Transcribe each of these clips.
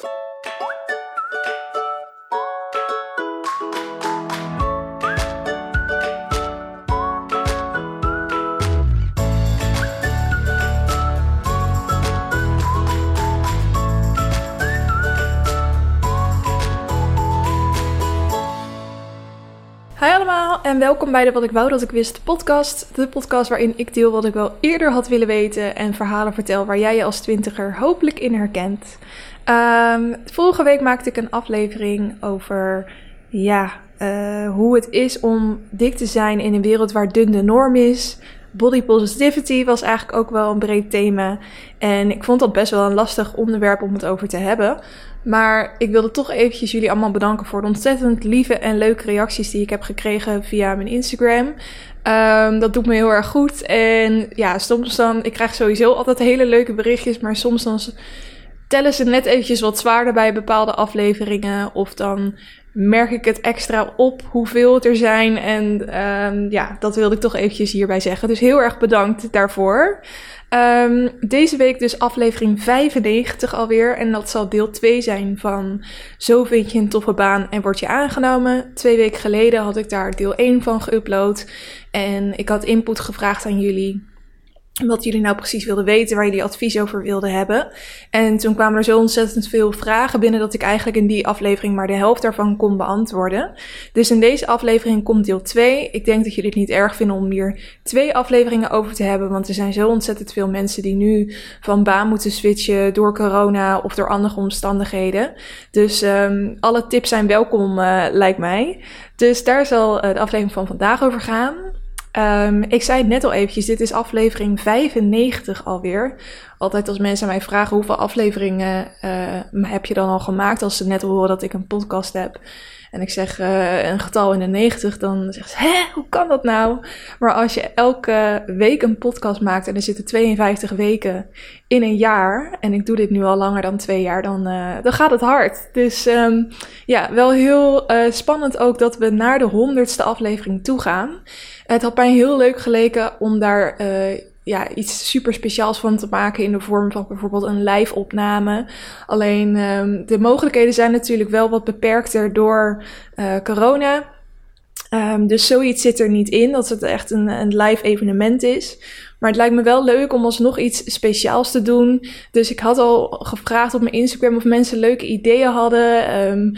Hi allemaal en welkom bij de Wat ik wou dat ik wist podcast. De podcast waarin ik deel wat ik wel eerder had willen weten en verhalen vertel waar jij je als twintiger hopelijk in herkent. Ehm, vorige week maakte ik een aflevering over ja, eh, hoe het is om dik te zijn in een wereld waar dun de norm is. Body positivity was eigenlijk ook wel een breed thema. En ik vond dat best wel een lastig onderwerp om het over te hebben. Maar ik wilde toch eventjes jullie allemaal bedanken voor de ontzettend lieve en leuke reacties die ik heb gekregen via mijn Instagram. Ehm, dat doet me heel erg goed. En ja, soms dan, ik krijg sowieso altijd hele leuke berichtjes, maar soms dan tellen ze net eventjes wat zwaarder bij bepaalde afleveringen. Of dan merk ik het extra op hoeveel het er zijn. En um, ja, dat wilde ik toch eventjes hierbij zeggen. Dus heel erg bedankt daarvoor. Um, deze week dus aflevering 95 alweer. En dat zal deel 2 zijn van Zo vind je een toffe baan en word je aangenomen. Twee weken geleden had ik daar deel 1 van geüpload. En ik had input gevraagd aan jullie wat jullie nou precies wilden weten, waar jullie advies over wilden hebben. En toen kwamen er zo ontzettend veel vragen binnen dat ik eigenlijk in die aflevering maar de helft daarvan kon beantwoorden. Dus in deze aflevering komt deel 2. Ik denk dat jullie het niet erg vinden om hier twee afleveringen over te hebben, want er zijn zo ontzettend veel mensen die nu van baan moeten switchen door corona of door andere omstandigheden. Dus um, alle tips zijn welkom, uh, lijkt mij. Dus daar zal uh, de aflevering van vandaag over gaan. Um, ik zei het net al eventjes, dit is aflevering 95 alweer. Altijd als mensen mij vragen hoeveel afleveringen uh, heb je dan al gemaakt, als ze net horen dat ik een podcast heb. En ik zeg uh, een getal in de 90, dan zeggen ze, hè, hoe kan dat nou? Maar als je elke week een podcast maakt en er zitten 52 weken in een jaar, en ik doe dit nu al langer dan twee jaar, dan, uh, dan gaat het hard. Dus um, ja, wel heel uh, spannend ook dat we naar de honderdste aflevering toe gaan. Het had mij heel leuk geleken om daar ja, iets super speciaals van te maken in de vorm van bijvoorbeeld een live opname. Alleen um, de mogelijkheden zijn natuurlijk wel wat beperkter door uh, corona. Um, dus zoiets zit er niet in, dat het echt een, een live evenement is. Maar het lijkt me wel leuk om alsnog iets speciaals te doen. Dus ik had al gevraagd op mijn Instagram of mensen leuke ideeën hadden. Um,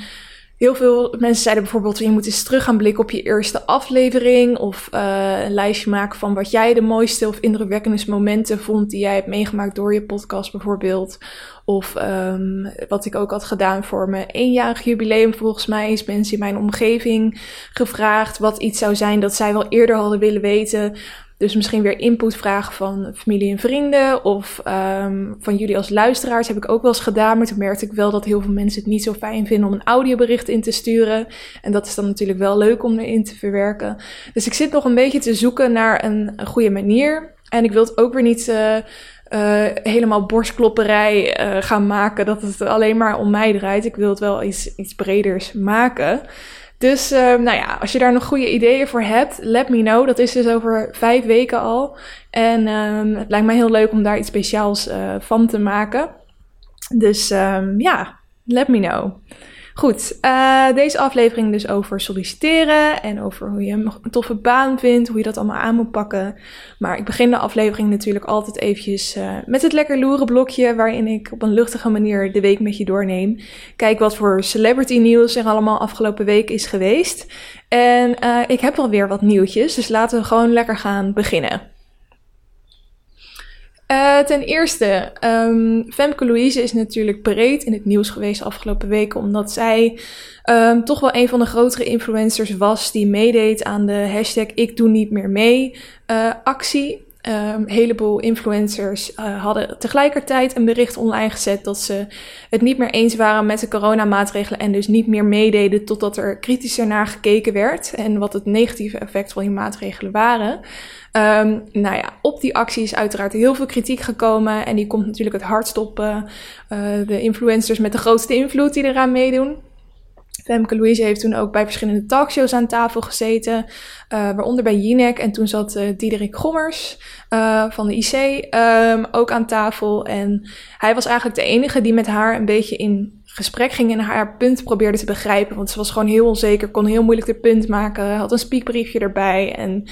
Heel veel mensen zeiden bijvoorbeeld, je moet eens terug gaan blikken op je eerste aflevering. Of uh, een lijstje maken van wat jij de mooiste of indrukwekkende momenten vond die jij hebt meegemaakt door je podcast bijvoorbeeld. Of um, wat ik ook had gedaan voor mijn eenjarig jubileum volgens mij is mensen in mijn omgeving gevraagd wat iets zou zijn dat zij wel eerder hadden willen weten. Dus misschien weer input vragen van familie en vrienden of um, van jullie als luisteraars heb ik ook wel eens gedaan. Maar toen merkte ik wel dat heel veel mensen het niet zo fijn vinden om een audiobericht in te sturen. En dat is dan natuurlijk wel leuk om erin te verwerken. Dus ik zit nog een beetje te zoeken naar een, goede manier. En ik wil het ook weer niet uh, uh, helemaal borstklopperij uh, gaan maken. Dat het alleen maar om mij draait. Ik wil het wel iets, iets breders maken. Dus uh, nou ja, als je daar nog goede ideeën voor hebt, let me know. Dat is dus over vijf weken al. En um, het lijkt mij heel leuk om daar iets speciaals uh, van te maken. Dus um, ja, let me know. Goed, uh, deze aflevering dus over solliciteren en over hoe je een toffe baan vindt, hoe je dat allemaal aan moet pakken. Maar ik begin de aflevering natuurlijk altijd eventjes uh, met het lekker loeren blokje, waarin ik op een luchtige manier de week met je doorneem. Kijk wat voor celebrity nieuws er allemaal afgelopen week is geweest. En uh, ik heb alweer wat nieuwtjes, dus laten we gewoon lekker gaan beginnen. Uh, ten eerste, um, Femke Louise is natuurlijk breed in het nieuws geweest afgelopen weken, omdat zij um, toch wel een van de grotere influencers was die meedeed aan de hashtag Ik doe niet meer mee uh, actie. Een heleboel influencers uh, hadden tegelijkertijd een bericht online gezet dat ze het niet meer eens waren met de coronamaatregelen en dus niet meer meededen totdat er kritischer naar gekeken werd en wat het negatieve effect van die maatregelen waren. Um, nou ja, op die actie is uiteraard heel veel kritiek gekomen en die komt natuurlijk het hardst op uh, uh, de influencers met de grootste invloed die eraan meedoen. Femke Louise heeft toen ook bij verschillende talkshows aan tafel gezeten, uh, waaronder bij Jinek. En toen zat uh, Diederik Gommers van de IC um, ook aan tafel. En hij was eigenlijk de enige die met haar een beetje in gesprek ging en haar punt probeerde te begrijpen. Want ze was gewoon heel onzeker, kon heel moeilijk de punt maken, had een speakbriefje erbij. En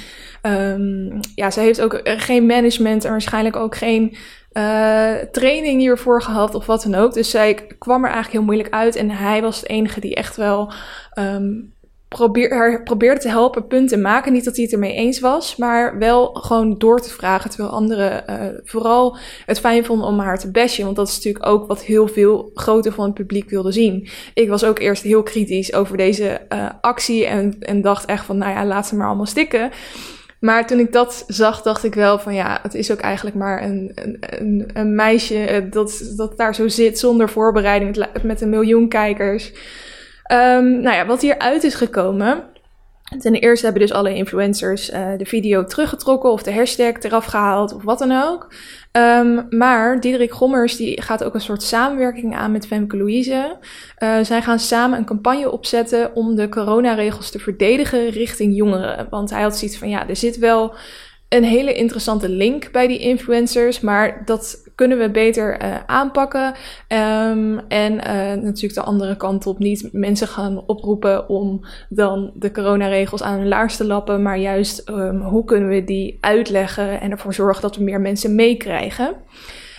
um, ja, ze heeft ook geen management en waarschijnlijk ook geen uh, training hiervoor gehad of wat dan ook. Dus zij kwam er eigenlijk heel moeilijk uit. En hij was de enige die echt wel um, haar probeerde te helpen punten maken. Niet dat hij het ermee eens was, maar wel gewoon door te vragen. Terwijl anderen uh, vooral het fijn vonden om haar te bashen. Want dat is natuurlijk ook wat heel veel groter van het publiek wilde zien. Ik was ook eerst heel kritisch over deze uh, actie en, en dacht echt van, nou ja, laat ze maar allemaal stikken. Maar toen ik dat zag, dacht ik wel van ja, het is ook eigenlijk maar een, een, een meisje eh, dat, dat daar zo zit zonder voorbereiding met een miljoen kijkers. Um, nou ja, wat hieruit is gekomen. Ten eerste hebben dus alle influencers uh, de video teruggetrokken of de hashtag eraf gehaald of wat dan ook. Um, maar Diederik Gommers die gaat ook een soort samenwerking aan met Femke Louise. Uh, zij gaan samen een campagne opzetten om de coronaregels te verdedigen richting jongeren. Want hij had zoiets van ja, er zit wel een hele interessante link bij die influencers, maar dat kunnen we beter uh, aanpakken. Um, en uh, natuurlijk de andere kant op niet mensen gaan oproepen om dan de coronaregels aan hun laars te lappen, maar juist um, hoe kunnen we die uitleggen en ervoor zorgen dat we meer mensen meekrijgen.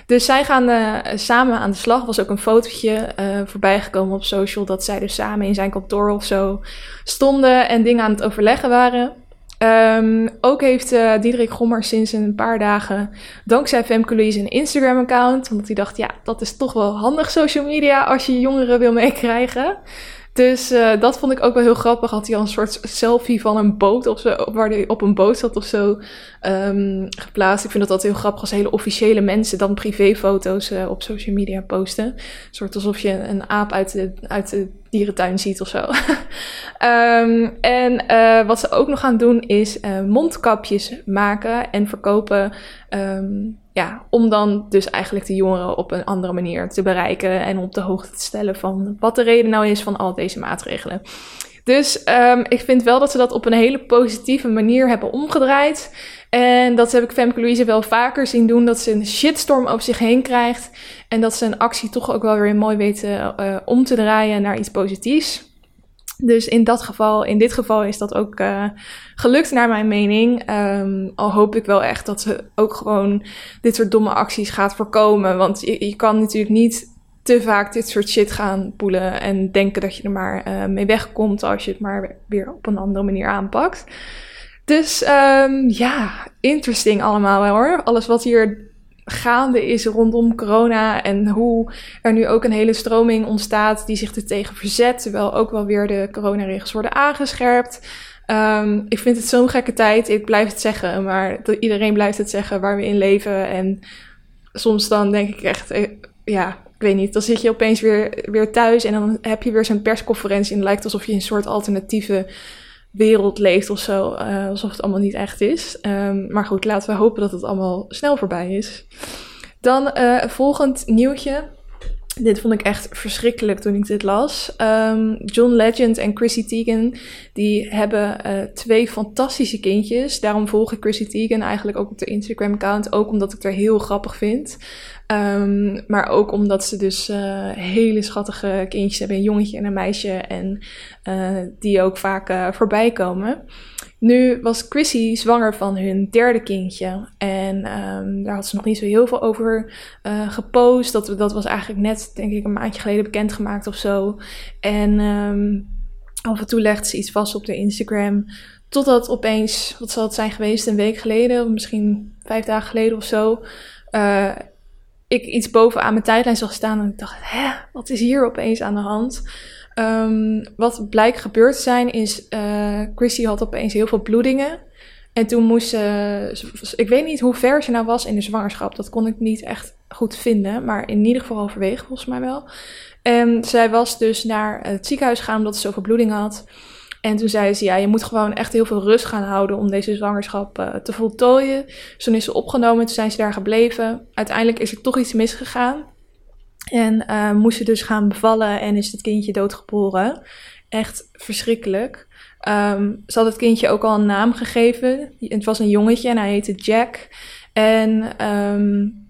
Dus zij gaan uh, samen aan de slag. Er was ook een fotootje uh, voorbij gekomen op social dat zij dus samen in zijn kantoor of zo stonden en dingen aan het overleggen waren. Um, ook heeft uh, Diederik Gommer sinds een paar dagen, dankzij Femke een Instagram-account. Omdat hij dacht, ja, dat is toch wel handig social media als je jongeren wil meekrijgen. Dus uh, dat vond ik ook wel heel grappig. Had hij al een soort selfie van een boot of zo, waar hij op een boot zat of zo um, geplaatst. Ik vind dat altijd heel grappig als hele officiële mensen dan privéfoto's uh, op social media posten. Een soort alsof je een aap uit de, uit de dierentuin ziet of zo. um, en uh, wat ze ook nog gaan doen is mondkapjes maken en verkopen. Um, ja, om dan dus eigenlijk de jongeren op een andere manier te bereiken en op de hoogte te stellen van wat de reden nou is van al deze maatregelen. Dus um, ik vind wel dat ze dat op een hele positieve manier hebben omgedraaid. En dat heb ik Femke Louise wel vaker zien doen. Dat ze een shitstorm over zich heen krijgt. En dat ze een actie toch ook wel weer mooi weten uh, om te draaien naar iets positiefs. Dus in dat geval, in dit geval is dat ook uh, gelukt naar mijn mening. Um, al hoop ik wel echt dat ze ook gewoon dit soort domme acties gaat voorkomen. Want je, kan natuurlijk niet te vaak dit soort shit gaan poelen en denken dat je er maar uh, mee wegkomt als je het maar weer op een andere manier aanpakt. Dus um, ja, interesting allemaal hoor. Alles wat hier gaande is rondom corona en hoe er nu ook een hele stroming ontstaat die zich er tegen verzet, terwijl ook wel weer de coronaregels worden aangescherpt. Um, ik vind het zo'n gekke tijd. Ik blijf het zeggen, maar iedereen blijft het zeggen waar we in leven. En soms dan denk ik echt, eh, ja, ik weet niet. Dan zit je opeens weer, weer thuis en dan heb je weer zo'n persconferentie en het lijkt alsof je een soort alternatieve wereld leeft of zo. Uh, alsof het allemaal niet echt is. Um, maar goed, laten we hopen dat het allemaal snel voorbij is. Dan uh, volgend nieuwtje. Dit vond ik echt verschrikkelijk toen ik dit las. Um, John Legend en Chrissy Teigen, die hebben uh, twee fantastische kindjes. Daarom volg ik Chrissy Teigen eigenlijk ook op de Instagram-account. Ook omdat ik er heel grappig vind. Um, maar ook omdat ze dus uh, hele schattige kindjes hebben. Een jongetje en een meisje. En uh, die ook vaak uh, voorbij komen. Nu was Chrissy zwanger van hun derde kindje. En um, daar had ze nog niet zo heel veel over gepost. Dat, dat was eigenlijk net, denk ik, een maandje geleden bekendgemaakt of zo. En um, af en toe legde ze iets vast op de Instagram. Totdat opeens, wat zal het zijn geweest, een week geleden, of misschien vijf dagen geleden of zo. Ik iets bovenaan mijn tijdlijn zag staan en ik dacht, hè, wat is hier opeens aan de hand? Um, wat blijkt gebeurd zijn is, uh, Chrissy had opeens heel veel bloedingen. En toen moest ze, ik weet niet hoe ver ze nou was in de zwangerschap. Dat kon ik niet echt goed vinden, maar in ieder geval overwegen volgens mij wel. En zij was dus naar het ziekenhuis gegaan omdat ze zoveel bloedingen had. En toen zei ze, ja, je moet gewoon echt heel veel rust gaan houden om deze zwangerschap uh, te voltooien. Dus toen is ze opgenomen, toen zijn ze daar gebleven. Uiteindelijk is er toch iets misgegaan. En uh, moest ze dus gaan bevallen en is het kindje doodgeboren. Echt verschrikkelijk. Um, ze had het kindje ook al een naam gegeven. Het was een jongetje en hij heette Jack. En um,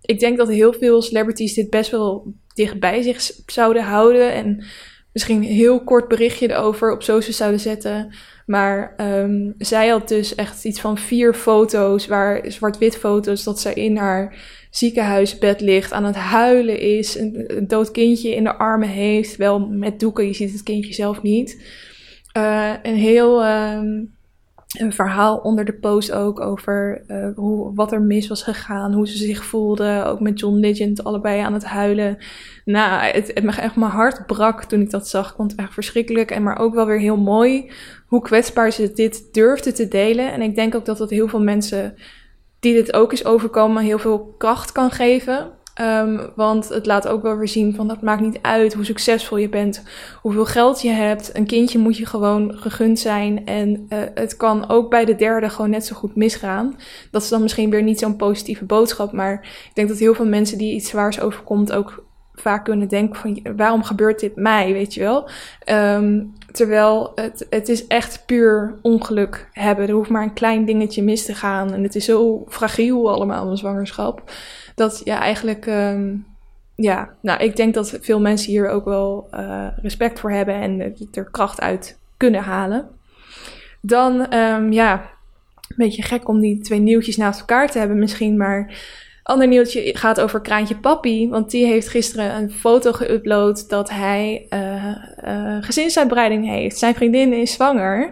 ik denk dat heel veel celebrities dit best wel dicht bij zich zouden houden. En misschien heel kort berichtje erover op social zouden zetten. Maar um, zij had dus echt iets van vier foto's, waar zwart-wit foto's, dat zij in haar ziekenhuisbed ligt, aan het huilen is, een, een, dood kindje in de armen heeft, wel met doeken, je ziet het kindje zelf niet. Uh, een heel um, een verhaal onder de post ook over uh, hoe, wat er mis was gegaan, hoe ze zich voelde, ook met John Legend allebei aan het huilen. Nou, het, het echt mijn hart brak toen ik dat zag. Ik vond het echt verschrikkelijk en maar ook wel weer heel mooi hoe kwetsbaar ze dit durfde te delen. En ik denk ook dat dat heel veel mensen die dit ook is overkomen heel veel kracht kan geven. Um, want het laat ook wel weer zien van dat maakt niet uit hoe succesvol je bent, hoeveel geld je hebt. Een kindje moet je gewoon gegund zijn. En uh, het kan ook bij de derde gewoon net zo goed misgaan. Dat is dan misschien weer niet zo'n positieve boodschap. Maar ik denk dat heel veel mensen die iets zwaars overkomt ook vaak kunnen denken van waarom gebeurt dit mij, weet je wel. Um, terwijl het, het is echt puur ongeluk hebben. Er hoeft maar een klein dingetje mis te gaan. En het is zo fragiel allemaal, een zwangerschap. Dat ja, eigenlijk... Um, ja, nou, ik denk dat veel mensen hier ook wel uh, respect voor hebben en er kracht uit kunnen halen. Dan, um, ja, een beetje gek om die twee nieuwtjes naast elkaar te hebben misschien, maar Ander nieuwtje gaat over Kraantje Papi. Want die heeft gisteren een foto geüpload dat hij uh, uh, gezinsuitbreiding heeft. Zijn vriendin is zwanger.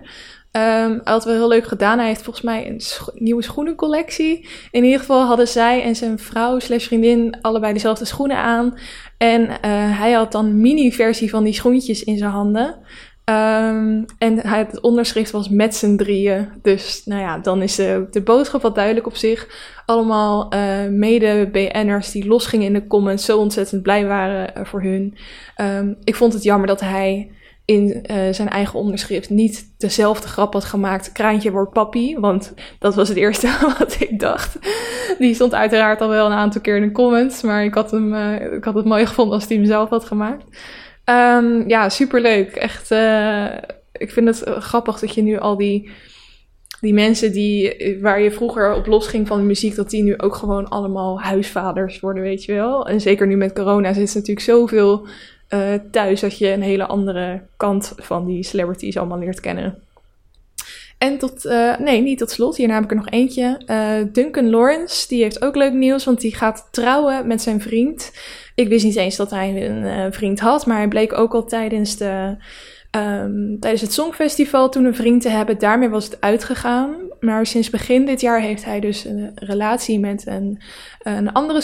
Um, hij had wel heel leuk gedaan. Hij heeft volgens mij een nieuwe schoenencollectie. In ieder geval hadden zij en zijn vrouw slash vriendin allebei dezelfde schoenen aan. En uh, hij had dan mini-versie van die schoentjes in zijn handen. Um, en het onderschrift was met z'n drieën. Dus nou ja, dan is de, de boodschap wat duidelijk op zich. Allemaal uh, mede-BN'ers die losgingen in de comments, zo ontzettend blij waren uh, voor hun. Um, ik vond het jammer dat hij in uh, zijn eigen onderschrift niet dezelfde grap had gemaakt. Kraantje wordt papi. Want dat was het eerste wat ik dacht. Die stond uiteraard al wel een aantal keer in de comments. Maar ik had, hem, ik had het mooi gevonden als hij hem zelf had gemaakt. Um, ja, superleuk. Echt, uh, ik vind het grappig dat je nu al die, die mensen die, waar je vroeger op losging van de muziek, dat die nu ook gewoon allemaal huisvaders worden, weet je wel. En zeker nu met corona zit natuurlijk zoveel uh, thuis dat je een hele andere kant van die celebrities allemaal leert kennen. En tot, uh, nee, niet tot slot, hierna heb ik er nog eentje. Uh, Duncan Lawrence, die heeft ook leuk nieuws, want die gaat trouwen met zijn vriend. Ik wist niet eens dat hij een uh, vriend had, maar hij bleek ook al tijdens, de, um, tijdens het Songfestival toen een vriend te hebben. Daarmee was het uitgegaan. Maar sinds begin dit jaar heeft hij dus een relatie met een, een andere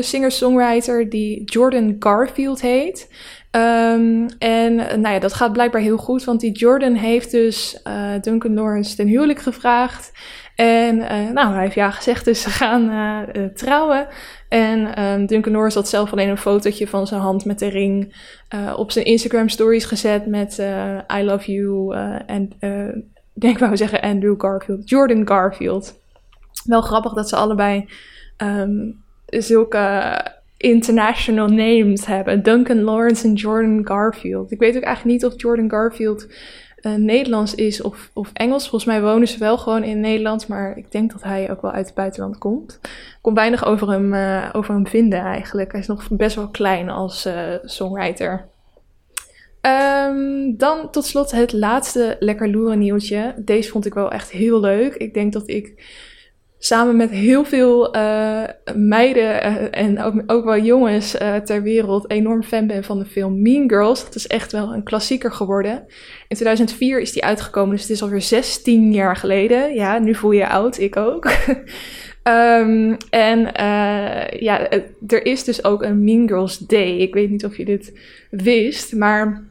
singer-songwriter die Jordan Garfield heet. Um, en nou ja, dat gaat blijkbaar heel goed, want die Jordan heeft dus uh, Duncan Lawrence ten huwelijk gevraagd. En uh, nou, hij heeft ja gezegd, dus ze gaan uh, trouwen. En um, Duncan Lawrence had zelf alleen een fotootje van zijn hand met de ring op zijn Instagram stories gezet met I love you en ik denk wou zeggen Andrew Garfield, Jordan Garfield. Wel grappig dat ze allebei um, zulke international names hebben. Duncan Lawrence en Jordan Garfield. Ik weet ook eigenlijk niet of Jordan Garfield uh, Nederlands is of, of Engels. Volgens mij wonen ze wel gewoon in Nederland, maar ik denk dat hij ook wel uit het buitenland komt. Ik kon weinig over hem, uh, over hem vinden eigenlijk. Hij is nog best wel klein als uh, songwriter. Um, dan tot slot het laatste lekker loeren nieuwtje. Deze vond ik wel echt heel leuk. Ik denk dat ik samen met heel veel uh, meiden uh, en ook, ook, wel jongens uh, ter wereld enorm fan ben van de film Mean Girls. Dat is echt wel een klassieker geworden. In 2004 is die uitgekomen, dus het is alweer 16 jaar geleden. Ja, nu voel je je oud, ik ook. um, en ja, er is dus ook een Mean Girls Day. Ik weet niet of je dit wist, maar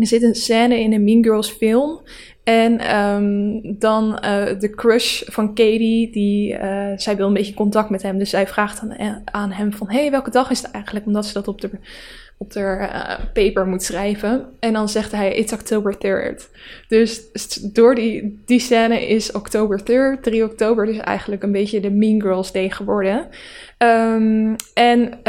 er zit een scène in een Mean Girls film en um, dan uh, de crush van Katie, die, uh, zij wil een beetje contact met hem. Dus zij vraagt aan, aan hem van, hey, welke dag is het eigenlijk? Omdat ze dat op de, op de paper moet schrijven. En dan zegt hij, it's October 3rd. Dus door die, die scène is October 3rd, 3 oktober, dus eigenlijk een beetje de Mean Girls Day geworden. Um, en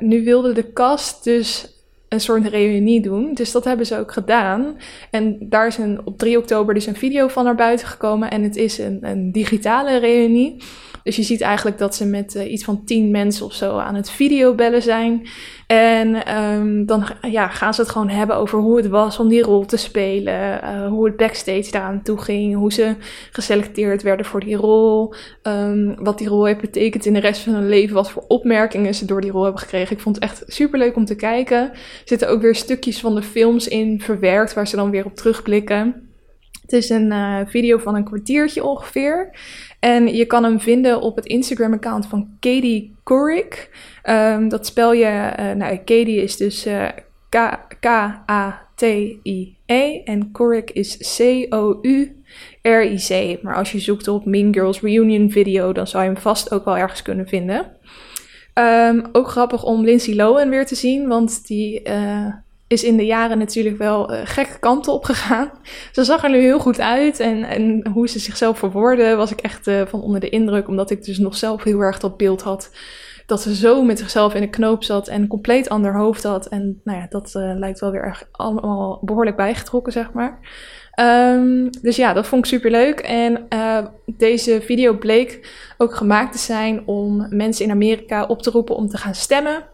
nu wilde de cast dus een soort reunie doen. Dus dat hebben ze ook gedaan. En daar is een, op 3 oktober dus een video van naar buiten gekomen. En het is een, een digitale reunie. Dus je ziet eigenlijk dat ze met uh, iets van tien mensen of zo aan het videobellen zijn. En ehm, dan ja, gaan ze het gewoon hebben over hoe het was om die rol te spelen. Uh, hoe het backstage daaraan toe ging. Hoe ze geselecteerd werden voor die rol. Um, wat die rol heeft betekend in de rest van hun leven. Wat voor opmerkingen ze door die rol hebben gekregen. Ik vond het echt super leuk om te kijken. Er zitten ook weer stukjes van de films in verwerkt. Waar ze dan weer op terugblikken. Het is een uh, video van een kwartiertje ongeveer. En je kan hem vinden op het Instagram-account van Katie Couric. Um, dat spel je, uh, nou, Katie is dus uh, K-A-T-I-E en Couric is C-O-U-R-I-C. Maar als je zoekt op Mean Girls Reunion video, dan zou je hem vast ook wel ergens kunnen vinden. Um, ook grappig om Lindsay Lohan weer te zien, want die is in de jaren natuurlijk wel uh, gekke kanten op gegaan. Ze zag er nu heel goed uit en, en hoe ze zichzelf verwoordde was ik echt uh, van onder de indruk. Omdat ik dus nog zelf heel erg dat beeld had dat ze zo met zichzelf in de knoop zat en een compleet ander hoofd had. En nou ja, dat uh, lijkt wel weer erg allemaal behoorlijk bijgetrokken, zeg maar. Um, dus ja, dat vond ik super leuk. En deze video bleek ook gemaakt te zijn om mensen in Amerika op te roepen om te gaan stemmen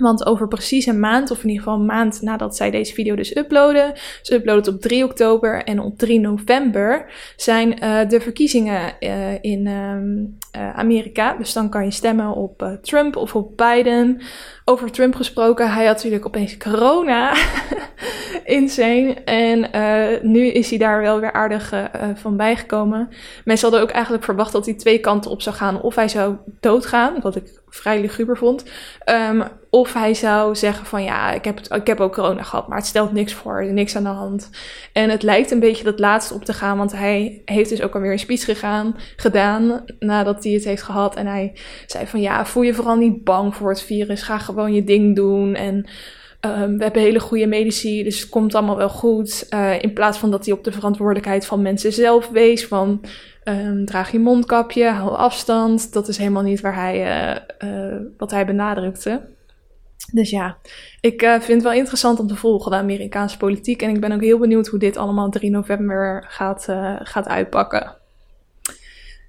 want over precies een maand, of in ieder geval een maand nadat zij deze video dus uploaden, ze uploaden het op 3 oktober en op 3 november zijn uh, de verkiezingen uh, in uh, Amerika. Dus dan kan je stemmen op Trump of op Biden. Over Trump gesproken, hij had natuurlijk opeens corona. Insane. En nu is hij daar wel weer aardig van bijgekomen. Mensen hadden ook eigenlijk verwacht dat hij twee kanten op zou gaan. Of hij zou doodgaan, wat ik vrij luguber vond. Um, of hij zou zeggen van ja, ik heb, ik heb ook corona gehad, maar het stelt niks voor, niks aan de hand. En het lijkt een beetje dat laatste op te gaan, want hij heeft dus ook alweer een speech gegaan, gedaan nadat hij het heeft gehad. En hij zei van ja, voel je vooral niet bang voor het virus, ga gewoon je ding doen. En um, we hebben hele goede medici, dus het komt allemaal wel goed. Uh, in plaats van dat hij op de verantwoordelijkheid van mensen zelf wees, van um, draag je mondkapje, hou afstand. Dat is helemaal niet waar hij, uh, uh, wat hij benadrukte. Dus ja, ik vind het wel interessant om te volgen, de Amerikaanse politiek. En ik ben ook heel benieuwd hoe dit allemaal 3 november gaat, gaat uitpakken.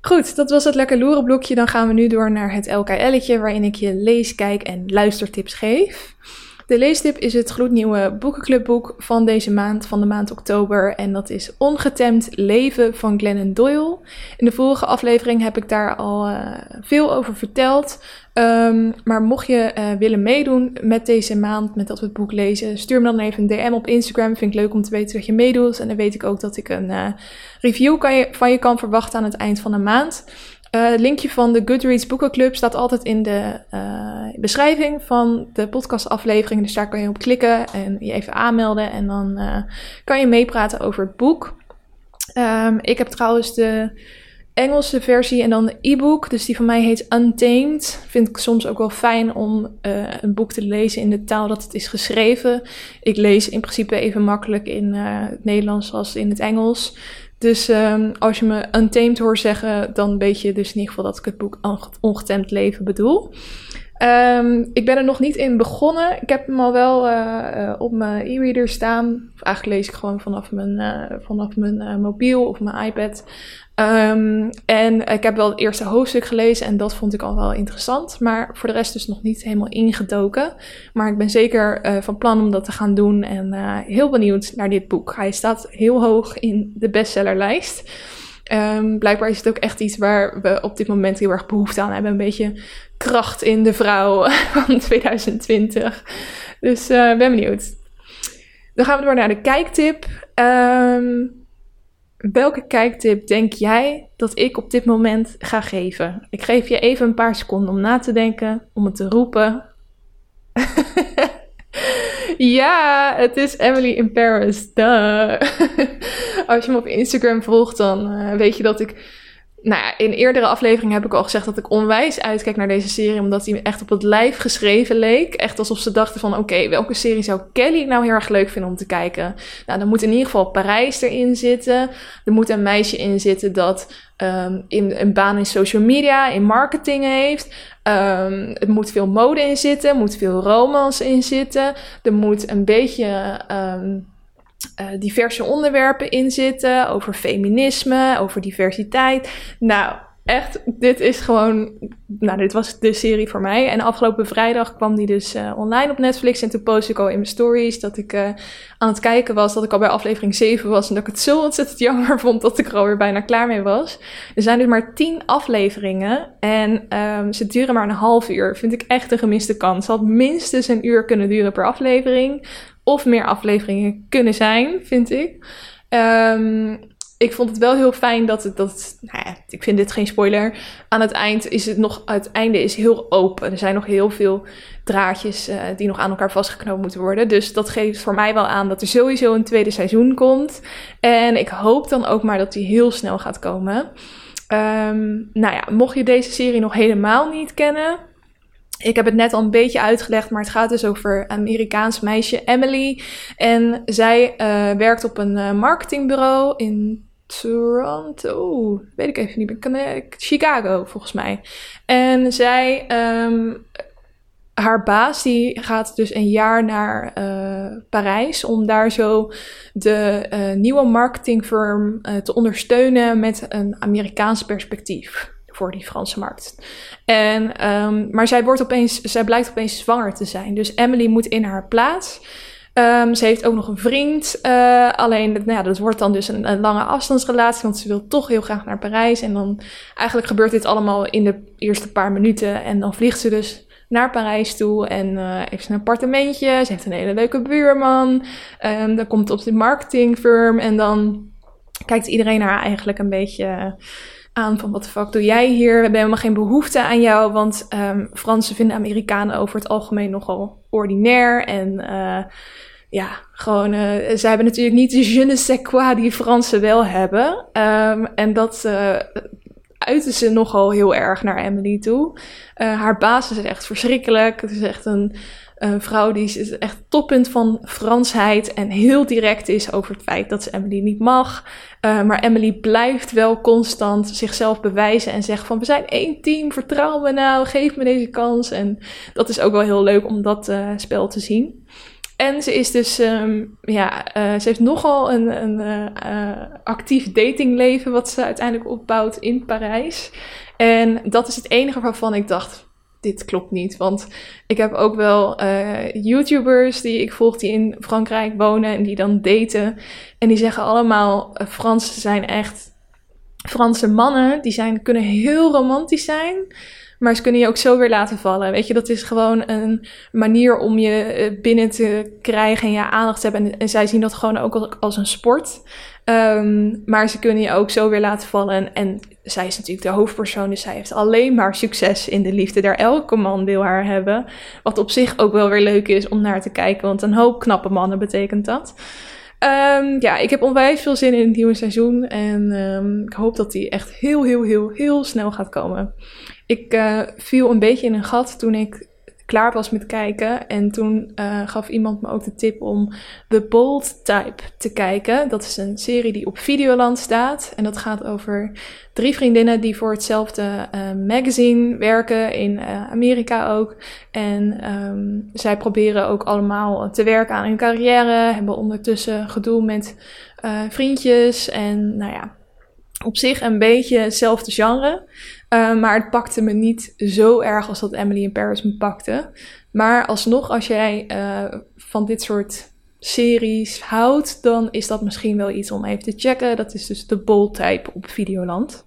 Goed, dat was het lekker loerenblokje. Dan gaan we nu door naar het LKL'tje, waarin ik je lees, kijk en luistertips geef. De leestip is het gloednieuwe boekenclubboek van deze maand, van de maand oktober. En dat is Ongetemd Leven van Glennon Doyle. In de vorige aflevering heb ik daar al uh, veel over verteld. Um, maar mocht je uh, willen meedoen met deze maand, met dat we het boek lezen, stuur me dan even een DM op Instagram. Vind ik leuk om te weten dat je meedoet. En dan weet ik ook dat ik een uh, review kan van je kan verwachten aan het eind van de maand. Uh, het linkje van de Goodreads Boekenclub staat altijd in de uh, beschrijving van de podcastaflevering. Dus daar kan je op klikken en je even aanmelden. En dan uh, kan je meepraten over het boek. Um, ik heb trouwens de Engelse versie en dan de e-book. Dus die van mij heet Untamed. Vind ik soms ook wel fijn om een boek te lezen in de taal dat het is geschreven. Ik lees in principe even makkelijk in het Nederlands als in het Engels. Dus um, als je me Untamed hoort zeggen, dan weet je dus in ieder geval dat ik het boek Ongetemd Leven bedoel. Um, ik ben er nog niet in begonnen. Ik heb hem al wel uh, op mijn e-reader staan. Of eigenlijk lees ik gewoon vanaf mijn, uh, vanaf mijn mobiel of mijn iPad. Um, en ik heb wel het eerste hoofdstuk gelezen en dat vond ik al wel interessant. Maar voor de rest dus nog niet helemaal ingedoken. Maar ik ben zeker uh, van plan om dat te gaan doen en uh, heel benieuwd naar dit boek. Hij staat heel hoog in de bestsellerlijst. Um, blijkbaar is het ook echt iets waar we op dit moment heel erg behoefte aan hebben. Een beetje kracht in de vrouw van 2020. Dus uh, ben benieuwd. Dan gaan we door naar de kijktip. Um, Welke kijktip denk jij dat ik op dit moment ga geven? Ik geef je even een paar seconden om na te denken, om het te roepen. ja, het is Emily in Paris. Duh. Als je me op Instagram volgt, dan uh, weet je dat ik nou ja, in eerdere afleveringen heb ik al gezegd dat ik onwijs uitkijk naar deze serie, omdat die echt op het lijf geschreven leek. Echt alsof ze dachten van, oké, welke serie zou Kelly nou heel erg leuk vinden om te kijken? Nou, dan moet in ieder geval Parijs erin zitten. Er moet een meisje in zitten dat um, in, een baan in social media, in marketing heeft. Um, er moet veel mode in zitten, er moet veel romance in zitten. Er moet een beetje... Um, uh, diverse onderwerpen in zitten, over feminisme, over diversiteit. Nou, echt, dit is gewoon, nou, dit was de serie voor mij. En afgelopen vrijdag kwam die dus uh, online op Netflix. En toen postte ik al in mijn stories dat ik uh, aan het kijken was, dat ik al bij aflevering 7 was. En dat ik het zo ontzettend jammer vond dat ik er alweer bijna klaar mee was. Er zijn dus maar 10 afleveringen en um, ze duren maar een half uur. Vind ik echt een gemiste kans. Het had minstens een uur kunnen duren per aflevering. Of meer afleveringen kunnen zijn, vind ik. Um, ik vond het wel heel fijn dat het, dat, nou ja, ik vind dit geen spoiler. Aan het eind is het nog, het einde is heel open. Er zijn nog heel veel draadjes uh, die nog aan elkaar vastgeknoopt moeten worden. Dus dat geeft voor mij wel aan dat er sowieso een tweede seizoen komt. En ik hoop dan ook maar dat die heel snel gaat komen. Um, nou ja, mocht je deze serie nog helemaal niet kennen, ik heb het net al een beetje uitgelegd, maar het gaat dus over een Amerikaans meisje, Emily. En zij uh, werkt op een uh, marketingbureau in Toronto. Weet ik even niet meer. Chicago, volgens mij. En zij, um, haar baas, die gaat dus een jaar naar uh, Parijs om daar zo de nieuwe marketingfirm te ondersteunen met een Amerikaans perspectief voor die Franse markt. En, um, maar zij, wordt opeens, zij blijkt opeens zwanger te zijn. Dus Emily moet in haar plaats. Um, ze heeft ook nog een vriend. Uh, alleen, nou ja, dat wordt dan dus een, lange afstandsrelatie. Want ze wil toch heel graag naar Parijs. En dan eigenlijk gebeurt dit allemaal in de eerste paar minuten. En dan vliegt ze dus naar Parijs toe. En uh, heeft ze een appartementje. Ze heeft een hele leuke buurman. Um, dan komt op de marketingfirm. En dan kijkt iedereen haar eigenlijk een beetje aan van wat de fuck doe jij hier? We hebben helemaal geen behoefte aan jou, want um, Fransen vinden Amerikanen over het algemeen nogal ordinair en uh, ja, gewoon, uh, ze hebben natuurlijk niet de je ne sais quoi die Fransen wel hebben. Um, en dat uh, uiten ze nogal heel erg naar Emily toe. haar baas is echt verschrikkelijk. Het is echt een een vrouw die is echt toppunt van Fransheid en heel direct is over het feit dat ze Emily niet mag. Uh, maar Emily blijft wel constant zichzelf bewijzen en zegt van we zijn één team, vertrouw me nou, geef me deze kans. En dat is ook wel heel leuk om dat uh, spel te zien. En ze is dus, um, ja, uh, ze heeft nogal een, een actief datingleven wat ze uiteindelijk opbouwt in Parijs. En dat is het enige waarvan ik dacht, dit klopt niet. Want ik heb ook wel uh, YouTubers die ik volg die in Frankrijk wonen en die dan daten. En die zeggen allemaal, uh, Fransen zijn echt Franse mannen. Die zijn, kunnen heel romantisch zijn. Maar ze kunnen je ook zo weer laten vallen. Weet je, dat is gewoon een manier om je eh, binnen te krijgen en je aandacht te hebben. En, zij zien dat gewoon ook als een sport. Um, maar ze kunnen je ook zo weer laten vallen. En zij is natuurlijk de hoofdpersoon, dus zij heeft alleen maar succes in de liefde. Daar elke man wil haar hebben. Wat op zich ook wel weer leuk is om naar te kijken, want een hoop knappe mannen betekent dat. Um, ja, ik heb onwijs veel zin in het nieuwe seizoen. En um, ik hoop dat die echt heel, heel, heel, heel snel gaat komen. Ik uh, viel een beetje in een gat toen ik klaar was met kijken. En toen uh, gaf iemand me ook de tip om The Bold Type te kijken. Dat is een serie die op Videoland staat. En dat gaat over drie vriendinnen die voor hetzelfde uh, magazine werken, in uh, Amerika ook. En um, zij proberen ook allemaal te werken aan hun carrière. Hebben ondertussen gedoe met vriendjes. En nou ja, op zich een beetje hetzelfde genre. Uh, maar het pakte me niet zo erg als dat Emily in Paris me pakte. Maar alsnog, als jij uh, van dit soort series houdt, dan is dat misschien wel iets om even te checken. Dat is dus de Bold Type op Videoland.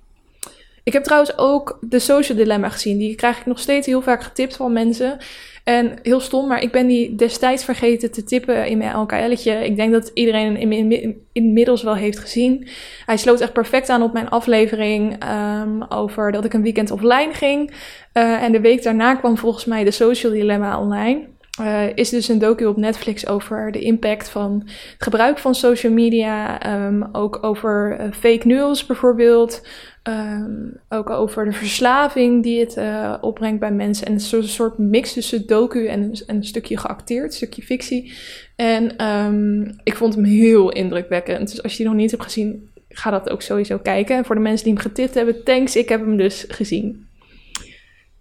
Ik heb trouwens ook de Social Dilemma gezien. Die krijg ik nog steeds heel vaak getipt van mensen. En heel stom, maar ik ben die destijds vergeten te tippen in mijn LKL'tje. Ik denk dat iedereen in, inmiddels wel heeft gezien. Hij sloot echt perfect aan op mijn aflevering um, over dat ik een weekend offline ging. Uh, en de week daarna kwam volgens mij de Social Dilemma online. Uh, is dus een docu op Netflix over de impact van het gebruik van social media. Um, ook over uh, fake news bijvoorbeeld. Um, ook over de verslaving die het uh, opbrengt bij mensen. En een soort mix tussen docu en, en een stukje geacteerd, een stukje fictie. En um, ik vond hem heel indrukwekkend. Dus als je die nog niet hebt gezien, ga dat ook sowieso kijken. En voor de mensen die hem getipt hebben, thanks, ik heb hem dus gezien.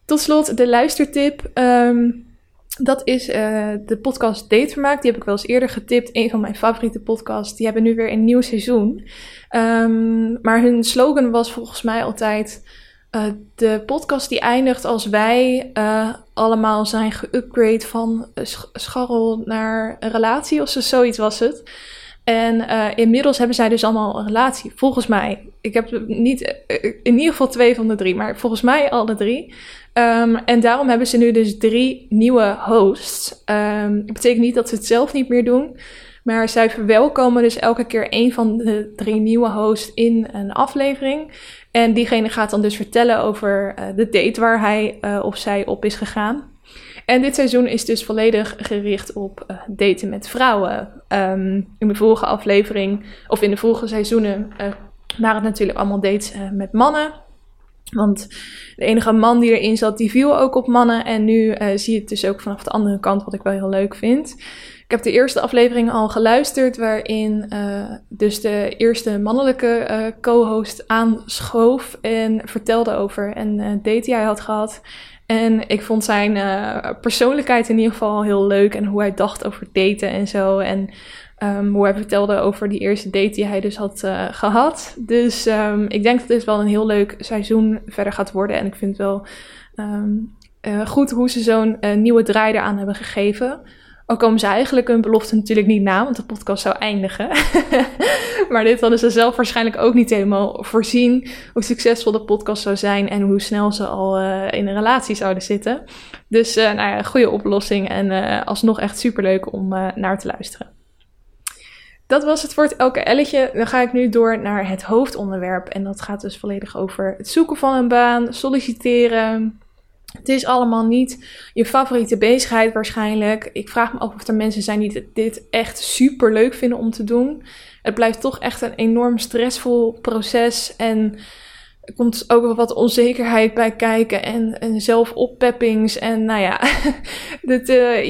Tot slot de luistertip. Um, dat is uh, de podcast Datevermaak. Die heb ik wel eens eerder getipt. Een van mijn favoriete podcasts. Die hebben nu weer een nieuw seizoen. Um, maar hun slogan was volgens mij altijd... de podcast die eindigt als wij allemaal zijn geupgrade van scharrel naar een relatie of zo, zoiets was het. En inmiddels hebben zij dus allemaal een relatie, volgens mij. Ik heb niet, in ieder geval twee van de drie, maar volgens mij alle drie. Um, en daarom hebben ze nu dus drie nieuwe hosts. Dat betekent niet dat ze het zelf niet meer doen. Maar zij verwelkomen dus elke keer een van de drie nieuwe hosts in een aflevering. En diegene gaat dan dus vertellen over uh, de date waar hij of zij op is gegaan. En dit seizoen is dus volledig gericht op uh, daten met vrouwen. Um, in de vorige aflevering, of in de vorige seizoenen, waren het natuurlijk allemaal dates met mannen. Want de enige man die erin zat, die viel ook op mannen. En nu uh, zie je het dus ook vanaf de andere kant, wat ik wel heel leuk vind. Ik heb de eerste aflevering al geluisterd, waarin uh, dus de eerste mannelijke uh, co-host aanschoof en vertelde over een date die hij had gehad. En ik vond zijn persoonlijkheid in ieder geval heel leuk en hoe hij dacht over daten en zo. En Um, hoe hij vertelde over die eerste date die hij dus had uh, gehad. Dus um, ik denk dat dit wel een heel leuk seizoen verder gaat worden. En ik vind het wel um, uh, goed hoe ze zo'n nieuwe draai eraan hebben gegeven. Al komen ze eigenlijk hun belofte natuurlijk niet na, want de podcast zou eindigen. maar dit hadden ze zelf waarschijnlijk ook niet helemaal voorzien. Hoe succesvol de podcast zou zijn en hoe snel ze al in een relatie zouden zitten. Dus nou ja, goede oplossing en alsnog echt superleuk om naar te luisteren. Dat was het voor het elke elletje. Dan ga ik nu door naar het hoofdonderwerp. En dat gaat dus volledig over het zoeken van een baan, solliciteren. Het is allemaal niet je favoriete bezigheid waarschijnlijk. Ik vraag me af of er mensen zijn die dit echt super leuk vinden om te doen. Het blijft toch echt een enorm stressvol proces. En er komt ook wel wat onzekerheid bij kijken en, en zelfoppeppings. En nou ja, uh,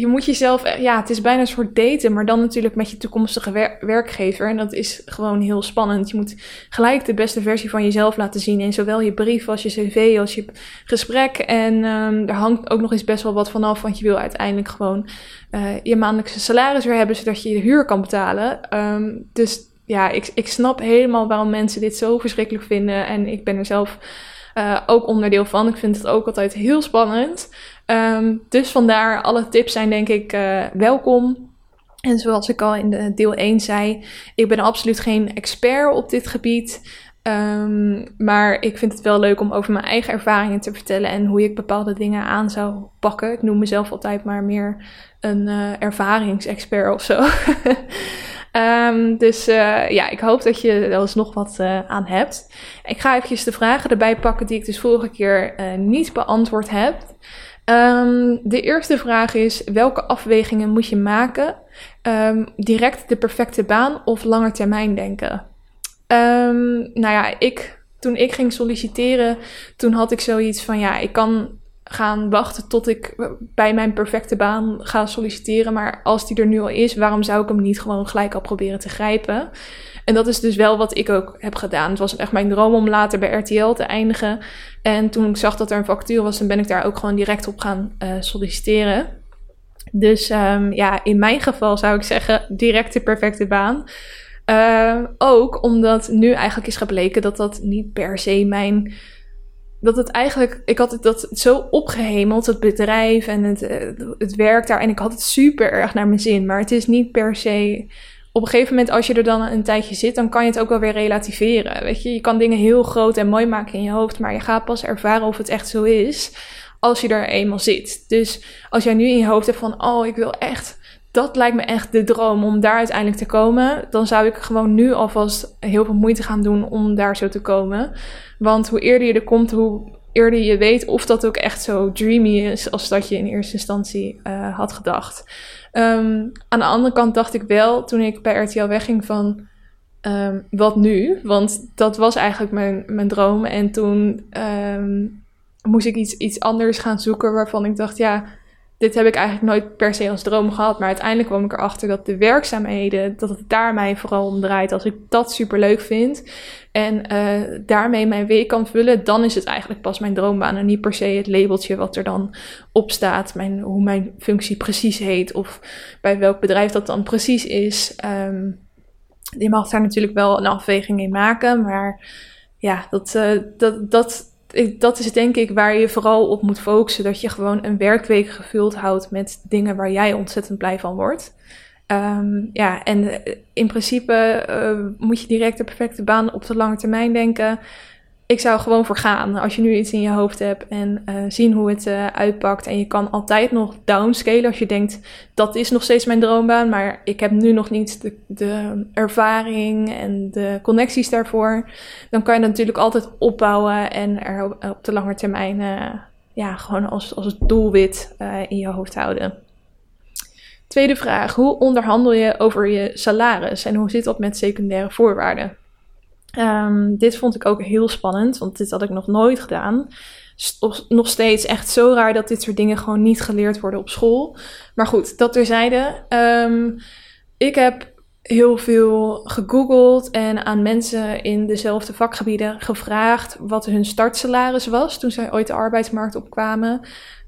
je, moet jezelf, ja, het is bijna een soort daten, maar dan natuurlijk met je toekomstige werkgever. En dat is gewoon heel spannend. Je moet gelijk de beste versie van jezelf laten zien in zowel je brief als je cv als je gesprek. En um, er hangt ook nog eens best wel wat vanaf, want je wil uiteindelijk gewoon uh, je maandelijkse salaris weer hebben, zodat je je huur kan betalen. Um, dus ja, ik, ik snap helemaal waarom mensen dit zo verschrikkelijk vinden. En ik ben er zelf uh, ook onderdeel van. Ik vind het ook altijd heel spannend. Um, dus vandaar, alle tips zijn denk ik uh, welkom. En zoals ik al in de deel 1 zei, ik ben absoluut geen expert op dit gebied. Um, maar ik vind het wel leuk om over mijn eigen ervaringen te vertellen en hoe ik bepaalde dingen aan zou pakken. Ik noem mezelf altijd maar meer een uh, ervaringsexpert of zo. Um, dus uh, ja, ik hoop dat je er alsnog wat uh, aan hebt. Ik ga eventjes de vragen erbij pakken die ik dus vorige keer niet beantwoord heb. Um, de eerste vraag is: welke afwegingen moet je maken? Direct de perfecte baan of langer termijn denken? nou ja, ik, toen ik ging solliciteren, toen had ik zoiets van: ja, ik kan gaan wachten tot ik bij mijn perfecte baan ga solliciteren. Maar als die er nu al is, waarom zou ik hem niet gewoon gelijk al proberen te grijpen? En dat is dus wel wat ik ook heb gedaan. Het was echt mijn droom om later bij RTL te eindigen. En toen ik zag dat er een vacature was, dan ben ik daar ook gewoon direct op gaan uh, solliciteren. Dus um, ja, in mijn geval zou ik zeggen direct de perfecte baan. Uh, ook omdat nu eigenlijk is gebleken dat dat niet per se mijn dat het eigenlijk, ik had het dat zo opgehemeld, het bedrijf en het, eh, het werk daar. En ik had het super erg naar mijn zin. Maar het is niet per se. Op een gegeven moment, als je er dan een tijdje zit, dan kan je het ook wel weer relativeren. Weet je, je kan dingen heel groot en mooi maken in je hoofd, maar je gaat pas ervaren of het echt zo is als je er eenmaal zit. Dus als jij nu in je hoofd hebt van, oh, ik wil echt dat lijkt me echt de droom om daar uiteindelijk te komen. Dan zou ik gewoon nu alvast heel veel moeite gaan doen om daar zo te komen. Want hoe eerder je er komt, hoe eerder je weet of dat ook echt zo dreamy is als dat je in eerste instantie uh, had gedacht. Um, aan de andere kant dacht ik wel, toen ik bij RTL wegging, van um, wat nu? Want dat was eigenlijk mijn, mijn droom. En toen um, moest ik iets, iets anders gaan zoeken waarvan ik dacht, ja dit heb ik eigenlijk nooit per se als droom gehad. Maar uiteindelijk kwam ik erachter dat de werkzaamheden, dat het daar mij vooral om draait. Als ik dat super leuk vind en uh, daarmee mijn week kan vullen, dan is het eigenlijk pas mijn droombaan. En niet per se het labeltje wat er dan op staat, mijn, hoe mijn functie precies heet of bij welk bedrijf dat dan precies is. Um, je mag daar natuurlijk wel een afweging in maken, maar ja, dat, uh, dat, dat dat is denk ik waar je vooral op moet focussen. Dat je gewoon een werkweek gevuld houdt met dingen waar jij ontzettend blij van wordt. Ehm, ja, en in principe moet je direct de perfecte baan op de lange termijn denken ik zou gewoon voor gaan. Als je nu iets in je hoofd hebt en uh, zien hoe het uh, uitpakt. En je kan altijd nog downscalen als je denkt dat is nog steeds mijn droombaan. Maar ik heb nu nog niet de, ervaring en de connecties daarvoor. Dan kan je dat natuurlijk altijd opbouwen en er op, de lange termijn uh, ja, gewoon als, als doelwit in je hoofd houden. Tweede vraag. Hoe onderhandel je over je salaris en hoe zit dat met secundaire voorwaarden? Um, dit vond ik ook heel spannend, want dit had ik nog nooit gedaan. Nog steeds echt zo raar dat dit soort dingen gewoon niet geleerd worden op school. Maar goed, dat terzijde. Um, ik heb heel veel gegoogeld en aan mensen in dezelfde vakgebieden gevraagd wat hun startsalaris was toen zij ooit de arbeidsmarkt opkwamen.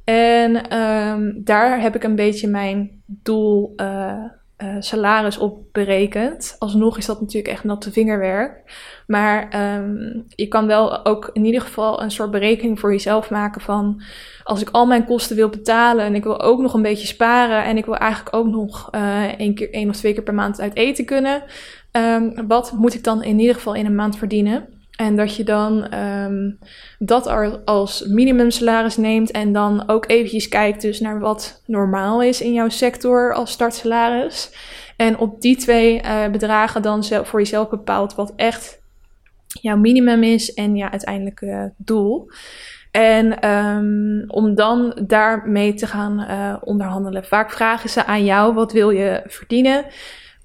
En um, daar heb ik een beetje mijn doel uh, uh, salaris op berekend. Alsnog is dat natuurlijk echt natte vingerwerk. Maar um, je kan wel ook in ieder geval een soort berekening voor jezelf maken van als ik al mijn kosten wil betalen en ik wil ook nog een beetje sparen en ik wil eigenlijk ook nog uh, één, keer, één of twee keer per maand uit eten kunnen. Um, wat moet ik dan in ieder geval in een maand verdienen? En dat je dan um, dat als minimumsalaris neemt en dan ook eventjes kijkt dus naar wat normaal is in jouw sector als startsalaris. En op die twee uh, bedragen dan zelf, voor jezelf bepaalt wat echt jouw minimum is en ja, uiteindelijk uh, doel. En um, om dan daarmee te gaan uh, onderhandelen. Vaak vragen ze aan jou, wat wil je verdienen?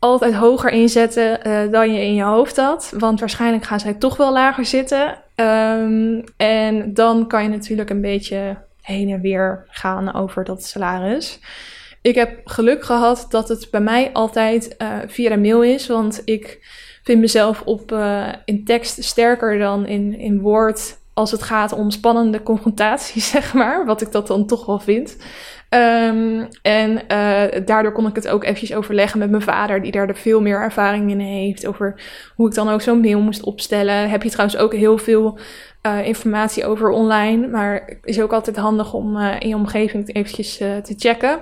Altijd hoger inzetten uh, dan je in je hoofd had. Want waarschijnlijk gaan zij toch wel lager zitten. Um, en dan kan je natuurlijk een beetje heen en weer gaan over dat salaris. Ik heb geluk gehad dat het bij mij altijd uh, via de mail is. Want ik vind mezelf op, uh, in tekst sterker dan in, in woord als het gaat om spannende confrontaties, zeg maar. Wat ik dat dan toch wel vind. Um, en uh, daardoor kon ik het ook eventjes overleggen met mijn vader, die daar veel meer ervaring in heeft. Over hoe ik dan ook zo'n mail moest opstellen. Heb je trouwens ook heel veel uh, informatie over online. Maar is ook altijd handig om uh, in je omgeving eventjes te checken.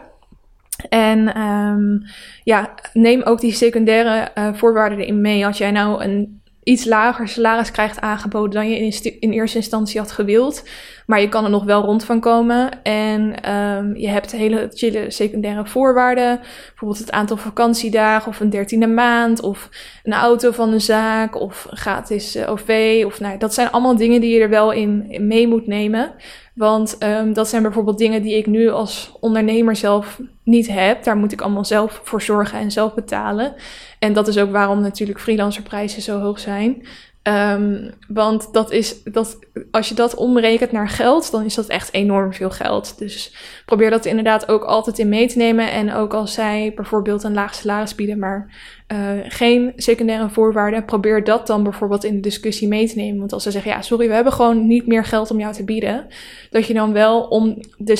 En um, ja, neem ook die secundaire voorwaarden erin mee. Als jij nou een iets lager salaris krijgt aangeboden dan je in, in, eerste instantie had gewild. Maar je kan er nog wel rond van komen. En um, je hebt hele chille secundaire voorwaarden. Bijvoorbeeld het aantal vakantiedagen of een dertiende maand. Of een auto van de zaak of gratis uh, OV. Of, nou, dat zijn allemaal dingen die je er wel in mee moet nemen. Want um, dat zijn bijvoorbeeld dingen die ik nu als ondernemer zelf niet heb. Daar moet ik allemaal zelf voor zorgen en zelf betalen. En dat is ook waarom natuurlijk freelancerprijzen zo hoog zijn. Um, want dat is, dat, als je dat omrekent naar geld, dan is dat echt enorm veel geld. Dus probeer dat inderdaad ook altijd in mee te nemen. En ook als zij bijvoorbeeld een laag salaris bieden, maar uh, geen secundaire voorwaarden, probeer dat dan bijvoorbeeld in de discussie mee te nemen. Want als ze zeggen, ja, sorry, we hebben gewoon niet meer geld om jou te bieden, dat je dan wel om de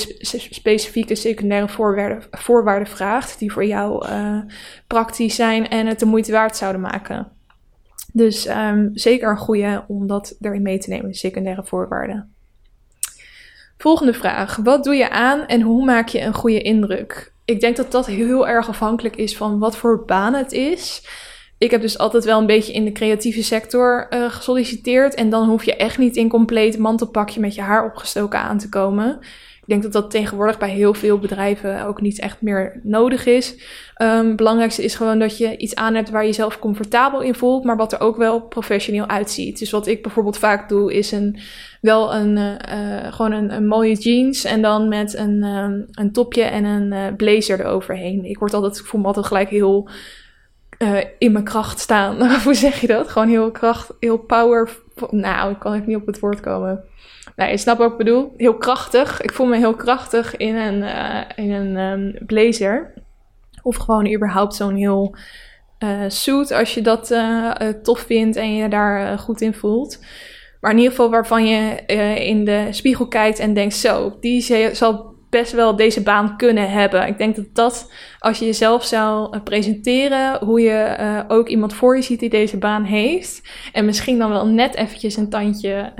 specifieke secundaire voorwaarden, vraagt, die voor jou uh, praktisch zijn en het de moeite waard zouden maken. Dus um, zeker een goede om dat erin mee te nemen, secundaire voorwaarden. Volgende vraag. Wat doe je aan en hoe maak je een goede indruk? Ik denk dat dat heel erg afhankelijk is van wat voor baan het is. Ik heb dus altijd wel een beetje in de creatieve sector uh, gesolliciteerd. En dan hoef je echt niet in compleet mantelpakje met je haar opgestoken aan te komen. Denk dat dat tegenwoordig bij heel veel bedrijven ook niet echt meer nodig is. Um, het belangrijkste is gewoon dat je iets aan hebt waar je jezelf comfortabel in voelt, maar wat er ook wel professioneel uitziet. Dus wat ik bijvoorbeeld vaak doe, is een, wel een, uh, gewoon een, mooie jeans en dan met een, um, een topje en een uh, blazer eroverheen. Ik word altijd, ik voel me altijd gelijk heel in mijn kracht staan. Hoe zeg je dat? Gewoon heel kracht, heel power. Nou, ik kan ik niet op het woord komen. Nou, je snapt wat ik bedoel. Heel krachtig. Ik voel me heel krachtig in een, uh, in een um, blazer. Of gewoon überhaupt zo'n heel uh, suit als je dat uh, tof vindt en je daar goed in voelt. Maar in ieder geval waarvan je in de spiegel kijkt en denkt: zo, die zal best wel deze baan kunnen hebben. Ik denk dat dat, als je jezelf zou presenteren, hoe je ook iemand voor je ziet die deze baan heeft. En misschien dan wel net eventjes een tandje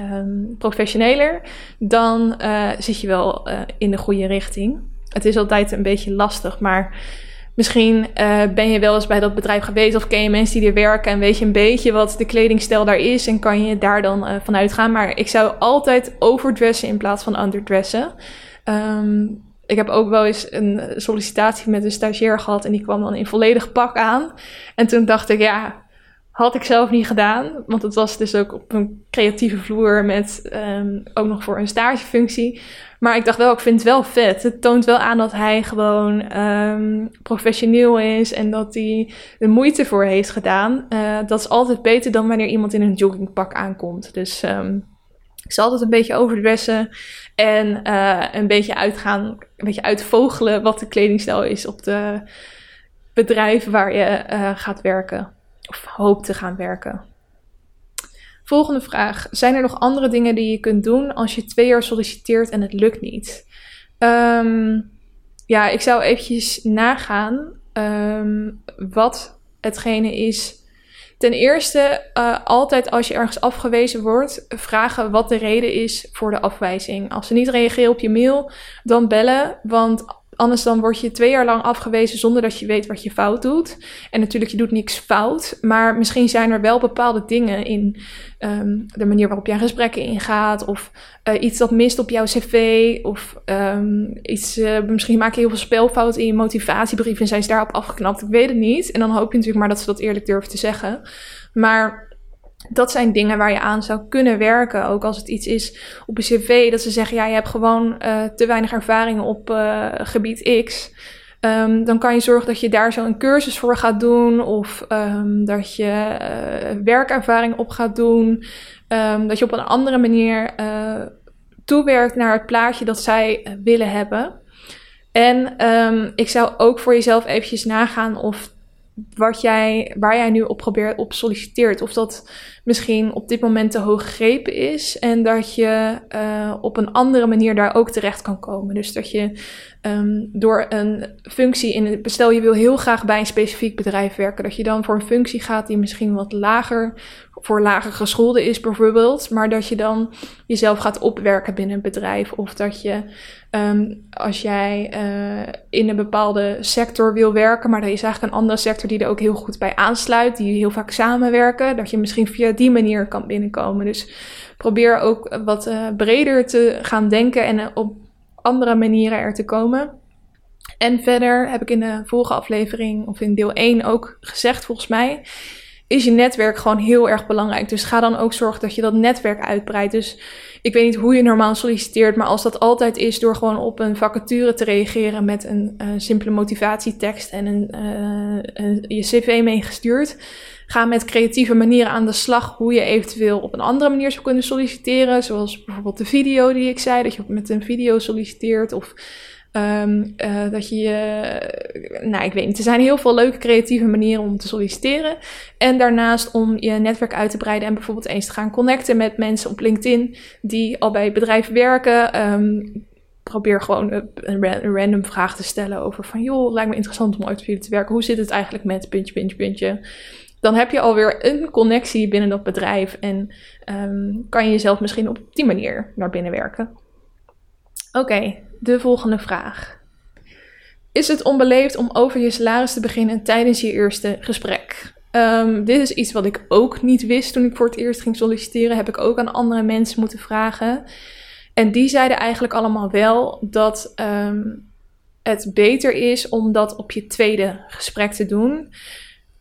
um, professioneler, dan uh, zit je wel uh, in de goede richting. Het is altijd een beetje lastig, maar misschien uh, ben je wel eens bij dat bedrijf geweest of ken je mensen die er werken en weet je een beetje wat de kledingstijl daar is en kan je daar dan vanuit gaan. Maar ik zou altijd overdressen in plaats van underdressen. Um, ik heb ook wel eens een sollicitatie met een stagiair gehad en die kwam dan in volledig pak aan. En toen dacht ik, ja, had ik zelf niet gedaan, want het was dus ook op een creatieve vloer met um, ook nog voor een stagefunctie. Maar ik dacht wel, ik vind het wel vet. Het toont wel aan dat hij gewoon um, professioneel is en dat hij de moeite voor heeft gedaan. Uh, dat is altijd beter dan wanneer iemand in een joggingpak aankomt. Dus um, ik zal altijd een beetje overdressen en uh, een beetje uitgaan, een beetje uitvogelen wat de kledingstijl is op de bedrijf waar je uh, gaat werken of hoopt te gaan werken. Volgende vraag. Zijn er nog andere dingen die je kunt doen als je twee jaar solliciteert en het lukt niet? Um, ja, ik zou eventjes nagaan um, wat hetgene is. Ten eerste, uh, altijd als je ergens afgewezen wordt, vragen wat de reden is voor de afwijzing. Als ze niet reageren op je mail, dan bellen. Want Anders dan word je twee jaar lang afgewezen zonder dat je weet wat je fout doet. En natuurlijk, je doet niks fout. Maar misschien zijn er wel bepaalde dingen in um, de manier waarop je gesprekken ingaat. Of uh, iets dat mist op jouw cv. Of um, iets, uh, misschien maak je heel veel spelfouten in je motivatiebrief en zijn ze daarop afgeknapt. Ik weet het niet. En dan hoop je natuurlijk maar dat ze dat eerlijk durven te zeggen. Maar dat zijn dingen waar je aan zou kunnen werken. Ook als het iets is op een cv dat ze zeggen: ja, je hebt gewoon uh, te weinig ervaring op uh, gebied X. Um, dan kan je zorgen dat je daar zo een cursus voor gaat doen. Of um, dat je uh, werkervaring op gaat doen. Um, dat je op een andere manier toewerkt naar het plaatje dat zij willen hebben. En ik zou ook voor jezelf eventjes nagaan of wat jij, waar jij nu op probeert op solliciteert. Of dat misschien op dit moment te hoog gegrepen is. En dat je uh, op een andere manier daar ook terecht kan komen. Dus dat je um, door een functie in het bestel, je wil heel graag bij een specifiek bedrijf werken. Dat je dan voor een functie gaat die misschien wat lager, voor lager geschoolde is bijvoorbeeld. Maar dat je dan jezelf gaat opwerken binnen een bedrijf. Of dat je um, als jij uh, in een bepaalde sector wil werken, maar er is eigenlijk een andere sector die er ook heel goed bij aansluit, die heel vaak samenwerken, dat je misschien via die manier kan binnenkomen. Dus probeer ook wat uh, breder te gaan denken en uh, op andere manieren er te komen. En verder heb ik in de vorige aflevering, of in deel 1 ook gezegd, volgens mij, is je netwerk gewoon heel erg belangrijk. Dus ga dan ook zorgen dat je dat netwerk uitbreidt. Dus ik weet niet hoe je normaal solliciteert, maar als dat altijd is door gewoon op een vacature te reageren met een uh, simpele motivatietekst en een, uh, een, je cv meegestuurd, ga met creatieve manieren aan de slag hoe je eventueel op een andere manier zou kunnen solliciteren. Zoals bijvoorbeeld de video die ik zei, dat je met een video solliciteert of Um, dat je, nou ik weet niet, er zijn heel veel leuke creatieve manieren om te solliciteren. En daarnaast om je netwerk uit te breiden en bijvoorbeeld eens te gaan connecten met mensen op LinkedIn die al bij bedrijven werken. Um, probeer gewoon een, random vraag te stellen over van joh, lijkt me interessant om uit jullie te werken. Hoe zit het eigenlijk met puntje, puntje, puntje? Dan heb je alweer een connectie binnen dat bedrijf en um, kan je jezelf misschien op die manier naar binnen werken. Oké, de volgende vraag. Is het onbeleefd om over je salaris te beginnen tijdens je eerste gesprek? Um, dit is iets wat ik ook niet wist toen ik voor het eerst ging solliciteren. Heb ik ook aan andere mensen moeten vragen. En die zeiden eigenlijk allemaal wel dat um, het beter is om dat op je tweede gesprek te doen.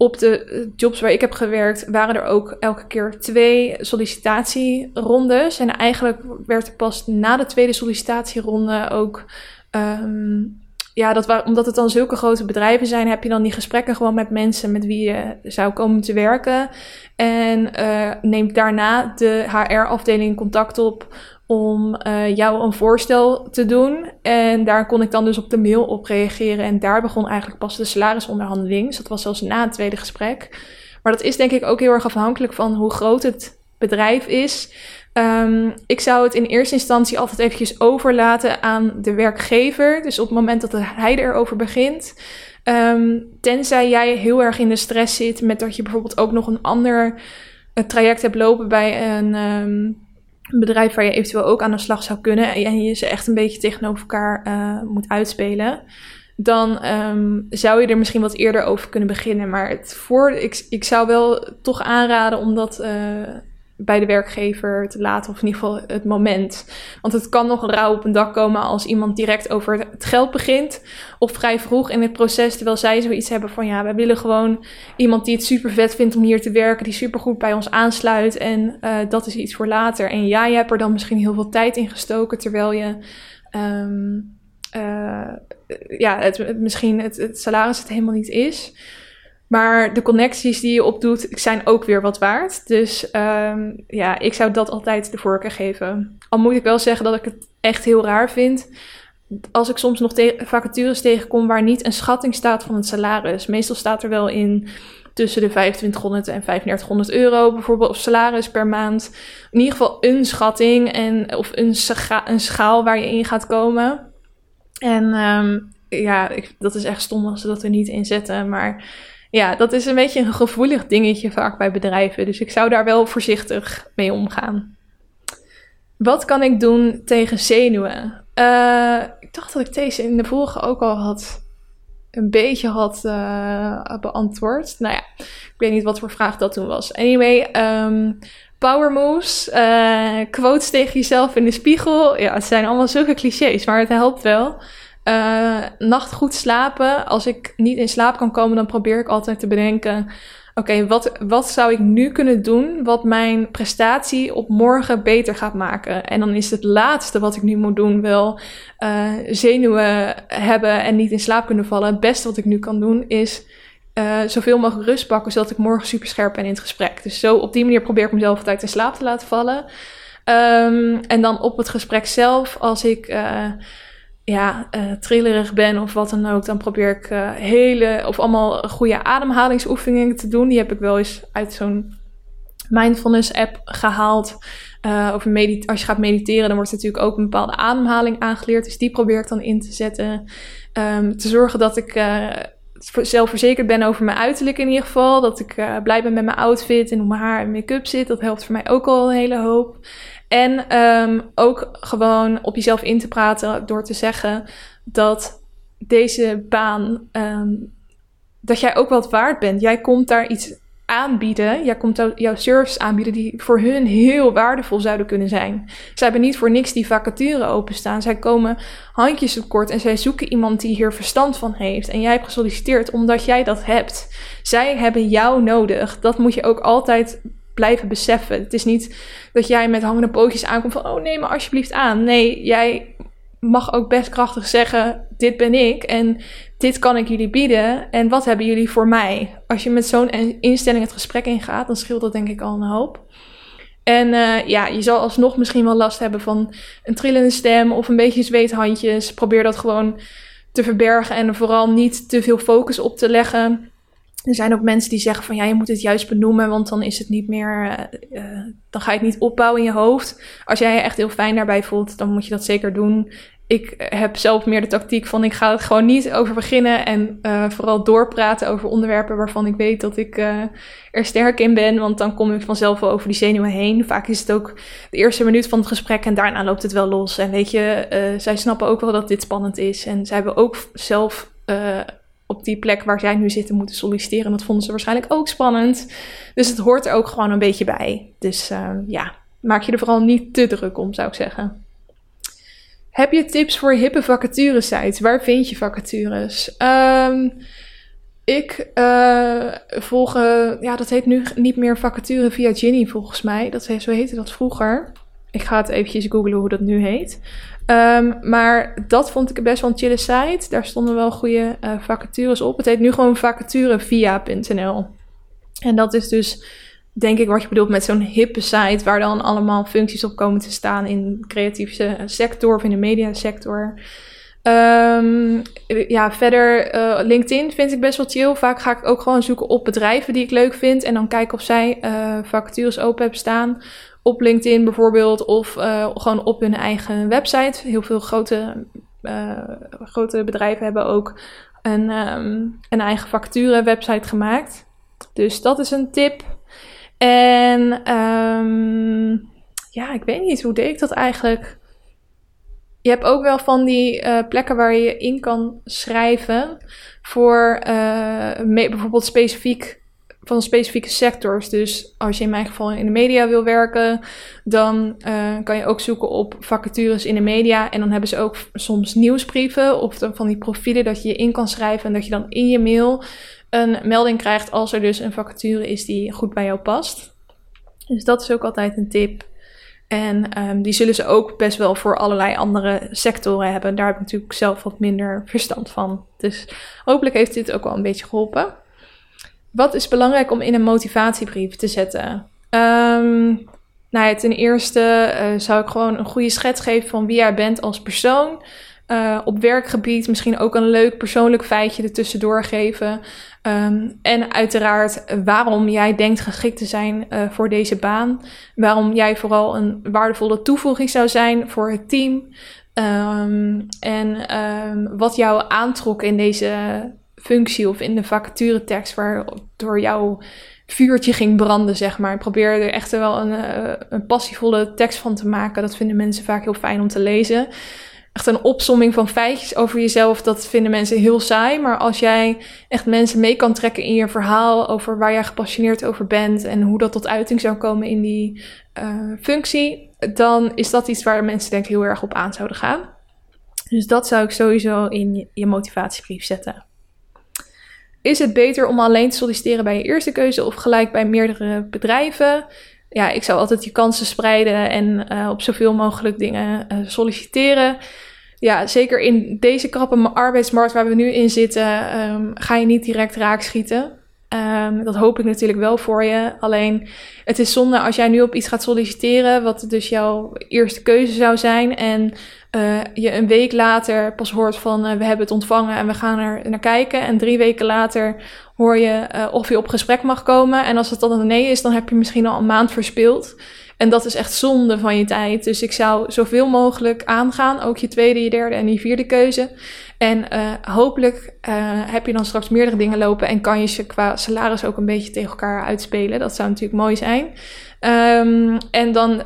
Op de jobs waar ik heb gewerkt waren er ook elke keer twee sollicitatierondes. En eigenlijk werd er pas na de tweede sollicitatieronde ook. Um, ja, dat omdat het dan zulke grote bedrijven zijn, heb je dan die gesprekken gewoon met mensen met wie je zou komen te werken. En uh, neemt daarna de HR-afdeling contact op om uh, jou een voorstel te doen. En daar kon ik dan dus op de mail op reageren. En daar begon eigenlijk pas de salarisonderhandeling. Dus dat was zelfs na het tweede gesprek. Maar dat is denk ik ook heel erg afhankelijk van hoe groot het bedrijf is. Um, ik zou het in eerste instantie altijd eventjes overlaten aan de werkgever. Dus op het moment dat hij erover begint. Um, tenzij jij heel erg in de stress zit met dat je bijvoorbeeld ook nog een ander traject hebt lopen bij een... Um, een bedrijf waar je eventueel ook aan de slag zou kunnen en je ze echt een beetje tegenover elkaar uh, moet uitspelen, dan um, zou je er misschien wat eerder over kunnen beginnen. Maar het voor, ik, ik zou wel toch aanraden om dat uh, bij de werkgever te laten, of in ieder geval het moment. Want het kan nog rauw op een dak komen als iemand direct over het geld begint, of vrij vroeg in het proces, terwijl zij zoiets hebben van ja, wij willen gewoon iemand die het super vet vindt om hier te werken, die super goed bij ons aansluit en uh, dat is iets voor later. En ja, je hebt er dan misschien heel veel tijd in gestoken, terwijl je. Um, uh, ja, misschien het salaris het helemaal niet is. Maar de connecties die je opdoet, zijn ook weer wat waard. Dus um, ja, ik zou dat altijd de voorkeur geven. Al moet ik wel zeggen dat ik het echt heel raar vind. Als ik soms nog vacatures tegenkom waar niet een schatting staat van het salaris. Meestal staat er wel in tussen de 2500 en 3500 euro bijvoorbeeld, of salaris per maand. In ieder geval een schatting en, of een, een schaal waar je in gaat komen. En um, ja, ik, dat is echt stom als ze dat er niet in zetten. Maar ja, dat is een beetje een gevoelig dingetje vaak bij bedrijven. Dus ik zou daar wel voorzichtig mee omgaan. Wat kan ik doen tegen zenuwen? Uh, ik dacht dat ik deze in de vorige ook al had een beetje had uh, beantwoord. Nou ja, ik weet niet wat voor vraag dat toen was. Anyway, um, power moves, uh, quotes tegen jezelf in de spiegel. Ja, het zijn allemaal zulke clichés, maar het helpt wel. Uh, nacht goed slapen. Als ik niet in slaap kan komen, dan probeer ik altijd te bedenken: oké, wat, wat zou ik nu kunnen doen wat mijn prestatie op morgen beter gaat maken? En dan is het laatste wat ik nu moet doen wel uh, zenuwen hebben en niet in slaap kunnen vallen. Het beste wat ik nu kan doen is uh, zoveel mogelijk rust pakken, zodat ik morgen super scherp ben in het gesprek. Dus zo op die manier probeer ik mezelf altijd in slaap te laten vallen. Um, en dan op het gesprek zelf, als ik ja, uh, trillerig ben of wat dan ook, dan probeer ik uh, hele of allemaal goede ademhalingsoefeningen te doen. Die heb ik wel eens uit zo'n mindfulness app gehaald. Uh, over als je gaat mediteren, dan wordt natuurlijk ook een bepaalde ademhaling aangeleerd. Dus die probeer ik dan in te zetten. Um, te zorgen dat ik zelfverzekerd ben over mijn uiterlijk in ieder geval. Dat ik blij ben met mijn outfit en hoe mijn haar en make-up zit. Dat helpt voor mij ook al een hele hoop. En um, ook gewoon op jezelf in te praten door te zeggen dat deze baan, um, dat jij ook wat waard bent. Jij komt daar iets aanbieden. Jij komt jouw service aanbieden die voor hun heel waardevol zouden kunnen zijn. Zij hebben niet voor niks die vacature openstaan. Zij komen handjes tekort en zij zoeken iemand die hier verstand van heeft. En jij hebt gesolliciteerd omdat jij dat hebt. Zij hebben jou nodig. Dat moet je ook altijd blijven beseffen. Het is niet dat jij met hangende pootjes aankomt van, oh nee, maar alsjeblieft aan. Nee, jij mag ook best krachtig zeggen, dit ben ik en dit kan ik jullie bieden en wat hebben jullie voor mij? Als je met zo'n instelling het gesprek ingaat, dan scheelt dat denk ik al een hoop. En uh, ja, je zal alsnog misschien wel last hebben van een trillende stem of een beetje zweethandjes. Probeer dat gewoon te verbergen en er vooral niet te veel focus op te leggen. Er zijn ook mensen die zeggen van ja, je moet het juist benoemen, want dan is het niet meer, uh, dan ga je het niet opbouwen in je hoofd. Als jij je echt heel fijn daarbij voelt, dan moet je dat zeker doen. Ik heb zelf meer de tactiek van ik ga het gewoon niet over beginnen en uh, vooral doorpraten over onderwerpen waarvan ik weet dat ik er sterk in ben, want dan kom ik vanzelf wel over die zenuwen heen. Vaak is het ook de eerste minuut van het gesprek en daarna loopt het wel los. En weet je, zij snappen ook wel dat dit spannend is en zij hebben ook zelf op die plek waar zij nu zitten moeten solliciteren. Dat vonden ze waarschijnlijk ook spannend. Dus het hoort er ook gewoon een beetje bij. Dus uh, ja, maak je er vooral niet te druk om, zou ik zeggen. Heb je tips voor hippe vacature sites? Waar vind je vacatures? Um, ik uh, volg, uh, ja, dat heet nu niet meer vacature via Ginny volgens mij. Dat, zo heette dat vroeger. Ik ga het eventjes googlen hoe dat nu heet. Um, maar dat vond ik best wel een chille site. Daar stonden wel goede uh, vacatures op. Het heet nu gewoon vacaturevia.nl. En dat is dus, denk ik, wat je bedoelt met zo'n hippe site... waar dan allemaal functies op komen te staan in de creatieve sector of in de mediasector. Um, ja, verder uh, LinkedIn vind ik best wel chill. Vaak ga ik ook gewoon zoeken op bedrijven die ik leuk vind... en dan kijken of zij vacatures open hebben staan op LinkedIn bijvoorbeeld, of uh, gewoon op hun eigen website. Heel veel grote, uh, grote bedrijven hebben ook een, um, een eigen facturen website gemaakt. Dus dat is een tip. En um, ja, ik weet niet, hoe deed ik dat eigenlijk? Je hebt ook wel van die uh, plekken waar je in kan schrijven voor bijvoorbeeld specifiek van specifieke sectors. Dus als je in mijn geval in de media wil werken, dan uh, kan je ook zoeken op vacatures in de media. En dan hebben ze ook soms nieuwsbrieven of van die profielen dat je je in kan schrijven en dat je dan in je mail een melding krijgt als er dus een vacature is die goed bij jou past. Dus dat is ook altijd een tip. En um, die zullen ze ook best wel voor allerlei andere sectoren hebben. Daar heb ik natuurlijk zelf wat minder verstand van. Dus hopelijk heeft dit ook wel een beetje geholpen. Wat is belangrijk om in een motivatiebrief te zetten? Um, nou ja, ten eerste uh, zou ik gewoon een goede schets geven van wie jij bent als persoon. Uh, op werkgebied misschien ook een leuk persoonlijk feitje ertussendoor geven. Um, en uiteraard waarom jij denkt geschikt te zijn uh, voor deze baan. Waarom jij vooral een waardevolle toevoeging zou zijn voor het team. Um, en wat jou aantrok in deze functie of in de vacaturetekst waardoor jouw vuurtje ging branden, zeg maar. Ik probeer er echt wel een, uh, een passievolle tekst van te maken. Dat vinden mensen vaak heel fijn om te lezen echt een opsomming van feitjes over jezelf, dat vinden mensen heel saai. Maar als jij echt mensen mee kan trekken in je verhaal over waar jij gepassioneerd over bent en hoe dat tot uiting zou komen in die uh, functie, dan is dat iets waar mensen denk ik heel erg op aan zouden gaan. Dus dat zou ik sowieso in je motivatiebrief zetten. Is het beter om alleen te solliciteren bij je eerste keuze of gelijk bij meerdere bedrijven? Ja, ik zou altijd je kansen spreiden en uh, op zoveel mogelijk dingen uh, solliciteren ja, zeker in deze krappe arbeidsmarkt waar we nu in zitten, um, ga je niet direct raakschieten. Um, dat hoop ik natuurlijk wel voor je. Alleen het is zonde als jij nu op iets gaat solliciteren, wat dus jouw eerste keuze zou zijn. En uh, je een week later pas hoort van uh, we hebben het ontvangen en we gaan er naar kijken. En drie weken later hoor je uh, of je op gesprek mag komen. En als het dan een nee is, dan heb je misschien al een maand verspeeld. En dat is echt zonde van je tijd. Dus ik zou zoveel mogelijk aangaan. Ook je tweede, je derde en je vierde keuze. En hopelijk heb je dan straks meerdere dingen lopen en kan je ze qua salaris ook een beetje tegen elkaar uitspelen. Dat zou natuurlijk mooi zijn. Um, en dan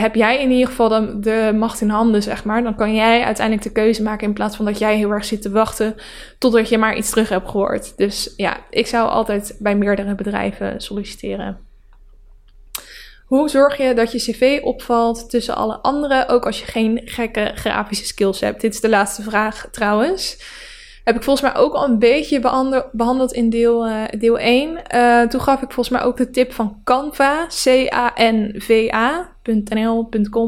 heb jij in ieder geval de, de, macht in handen, zeg maar. Dan kan jij uiteindelijk de keuze maken in plaats van dat jij heel erg zit te wachten totdat je maar iets terug hebt gehoord. Dus ja, ik zou altijd bij meerdere bedrijven solliciteren. Hoe zorg je dat je cv opvalt tussen alle anderen, ook als je geen gekke grafische skills hebt? Dit is de laatste vraag trouwens. Heb ik volgens mij ook al een beetje behandeld in deel, uh, deel 1. Uh, eh, toen gaf ik volgens mij ook de tip van Canva, C-A-N-V-A.nl.com,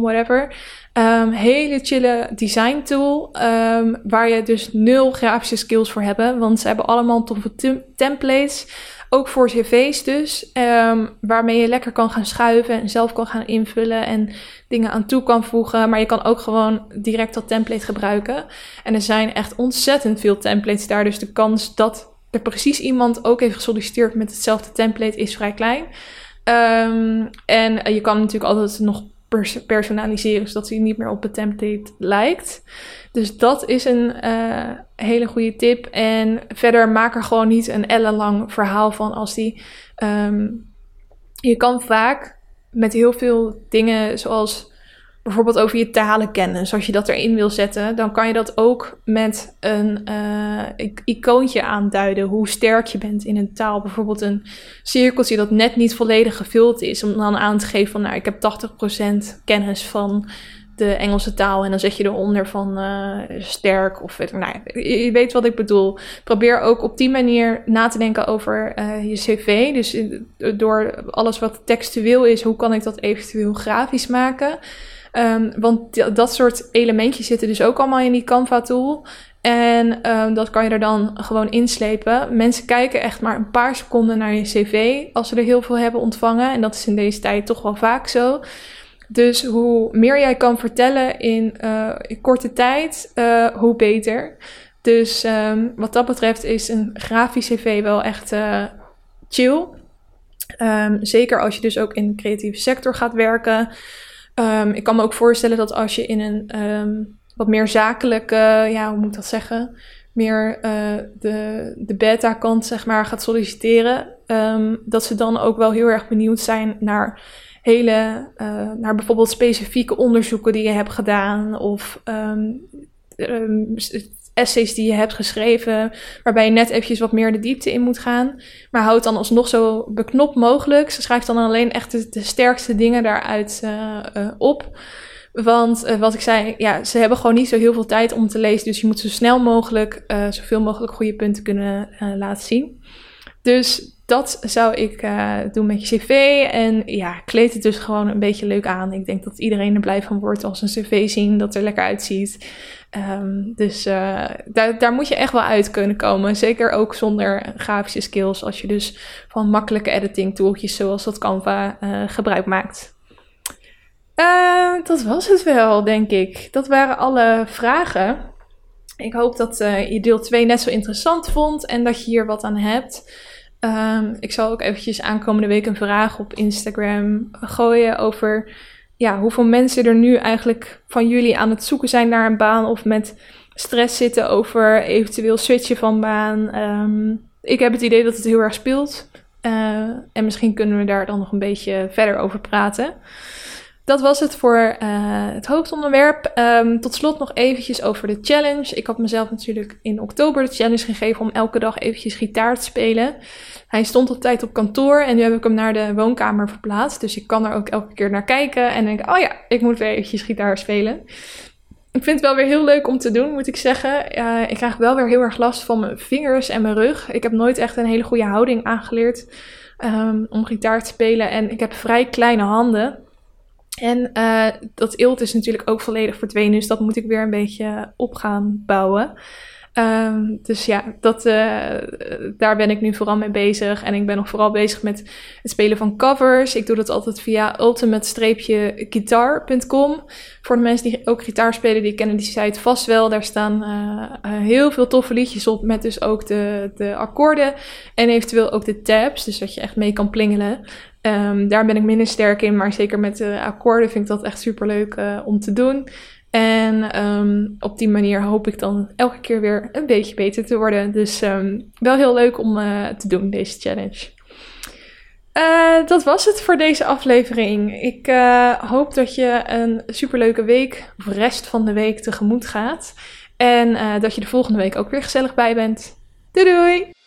whatever. Um, hele chille design tool, um, waar je dus nul grafische skills voor hebt. Want ze hebben allemaal toffe templates ook voor cv's dus, um, waarmee je lekker kan gaan schuiven en zelf kan gaan invullen en dingen aan toe kan voegen. Maar je kan ook gewoon direct dat template gebruiken. En er zijn echt ontzettend veel templates daar, dus de kans dat er precies iemand ook heeft gesolliciteerd met hetzelfde template is vrij klein. Um, en je kan natuurlijk altijd nog personaliseren, zodat hij niet meer op het template lijkt. Dus dat is een uh, hele goede tip. En verder maak er gewoon niet een ellenlang verhaal van als die. Um, je kan vaak met heel veel dingen, zoals bijvoorbeeld over je talenkennis, als je dat erin wil zetten, dan kan je dat ook met een uh, icoontje aanduiden, hoe sterk je bent in een taal. Bijvoorbeeld een cirkeltje dat net niet volledig gevuld is, om dan aan te geven van, nou, ik heb 80% kennis van de Engelse taal en dan zet je eronder van uh, sterk of nou, je weet wat ik bedoel. Probeer ook op die manier na te denken over je cv. Dus door alles wat textueel is, hoe kan ik dat eventueel grafisch maken? Um, want dat soort elementjes zitten dus ook allemaal in die Canva tool. En um, dat kan je er dan gewoon inslepen. Mensen kijken echt maar een paar seconden naar je cv als ze er heel veel hebben ontvangen. En dat is in deze tijd toch wel vaak zo. Dus hoe meer jij kan vertellen in, in korte tijd, uh, hoe beter. Dus um, wat dat betreft is een grafisch cv wel echt uh, chill. Zeker als je dus ook in de creatieve sector gaat werken. Um, ik kan me ook voorstellen dat als je in een wat meer zakelijke, ja, hoe moet ik dat zeggen? meer uh, de, de beta-kant zeg maar, gaat solliciteren, ehm, dat ze dan ook wel heel erg benieuwd zijn naar hele, uh, naar bijvoorbeeld specifieke onderzoeken die je hebt gedaan of essays die je hebt geschreven, waarbij je net eventjes wat meer de diepte in moet gaan. Maar houd dan alsnog zo beknopt mogelijk. Ze schrijft dan alleen echt de, sterkste dingen daaruit uh, uh, op. Want uh, wat ik zei, ja, ze hebben gewoon niet zo heel veel tijd om te lezen. Dus je moet zo snel mogelijk zoveel mogelijk goede punten kunnen laten zien. Dus dat zou ik doen met je cv. En ja, kleed het dus gewoon een beetje leuk aan. Ik denk dat iedereen er blij van wordt als een cv zien dat er lekker uitziet. Um, dus daar, daar moet je echt wel uit kunnen komen. Zeker ook zonder grafische skills. Als je dus van makkelijke editing tooltjes zoals dat Canva gebruik maakt. Dat was het wel, denk ik. Dat waren alle vragen. Ik hoop dat je deel 2 net zo interessant vond en dat je hier wat aan hebt. Um, ik zal ook eventjes aankomende week een vraag op Instagram gooien over ja, hoeveel mensen er nu eigenlijk van jullie aan het zoeken zijn naar een baan of met stress zitten over eventueel switchen van baan. Um, ik heb het idee dat het heel erg speelt. Uh, en misschien kunnen we daar dan nog een beetje verder over praten. Dat was het voor uh, het hoofdonderwerp. Um, tot slot nog eventjes over de challenge. Ik had mezelf natuurlijk in oktober de challenge gegeven om elke dag eventjes gitaar te spelen. Hij stond op tijd op kantoor en nu heb ik hem naar de woonkamer verplaatst. Dus ik kan er ook elke keer naar kijken en denk, oh ja, ik moet weer eventjes gitaar spelen. Ik vind het wel weer heel leuk om te doen, moet ik zeggen. Uh, ik krijg wel weer heel erg last van mijn vingers en mijn rug. Ik heb nooit echt een hele goede houding aangeleerd um, om gitaar te spelen. En ik heb vrij kleine handen. En uh, dat eelt is natuurlijk ook volledig verdwenen, dus dat moet ik weer een beetje op gaan bouwen. Um, dus ja, dat, uh, daar ben ik nu vooral mee bezig. En ik ben nog vooral bezig met het spelen van covers. Ik doe dat altijd via ultimate-guitar.com. Voor de mensen die ook gitaar spelen, die kennen die site vast wel. Daar staan uh, heel veel toffe liedjes op met dus ook de, de akkoorden en eventueel ook de tabs. Dus dat je echt mee kan plingelen. Um, daar ben ik minder sterk in, maar zeker met de akkoorden vind ik dat echt super leuk uh, om te doen. En um, op die manier hoop ik dan elke keer weer een beetje beter te worden. Dus um, wel heel leuk om uh, te doen, deze challenge. Uh, dat was het voor deze aflevering. Ik hoop dat je een superleuke week, of rest van de week, tegemoet gaat. En dat je de volgende week ook weer gezellig bij bent. Doei doei!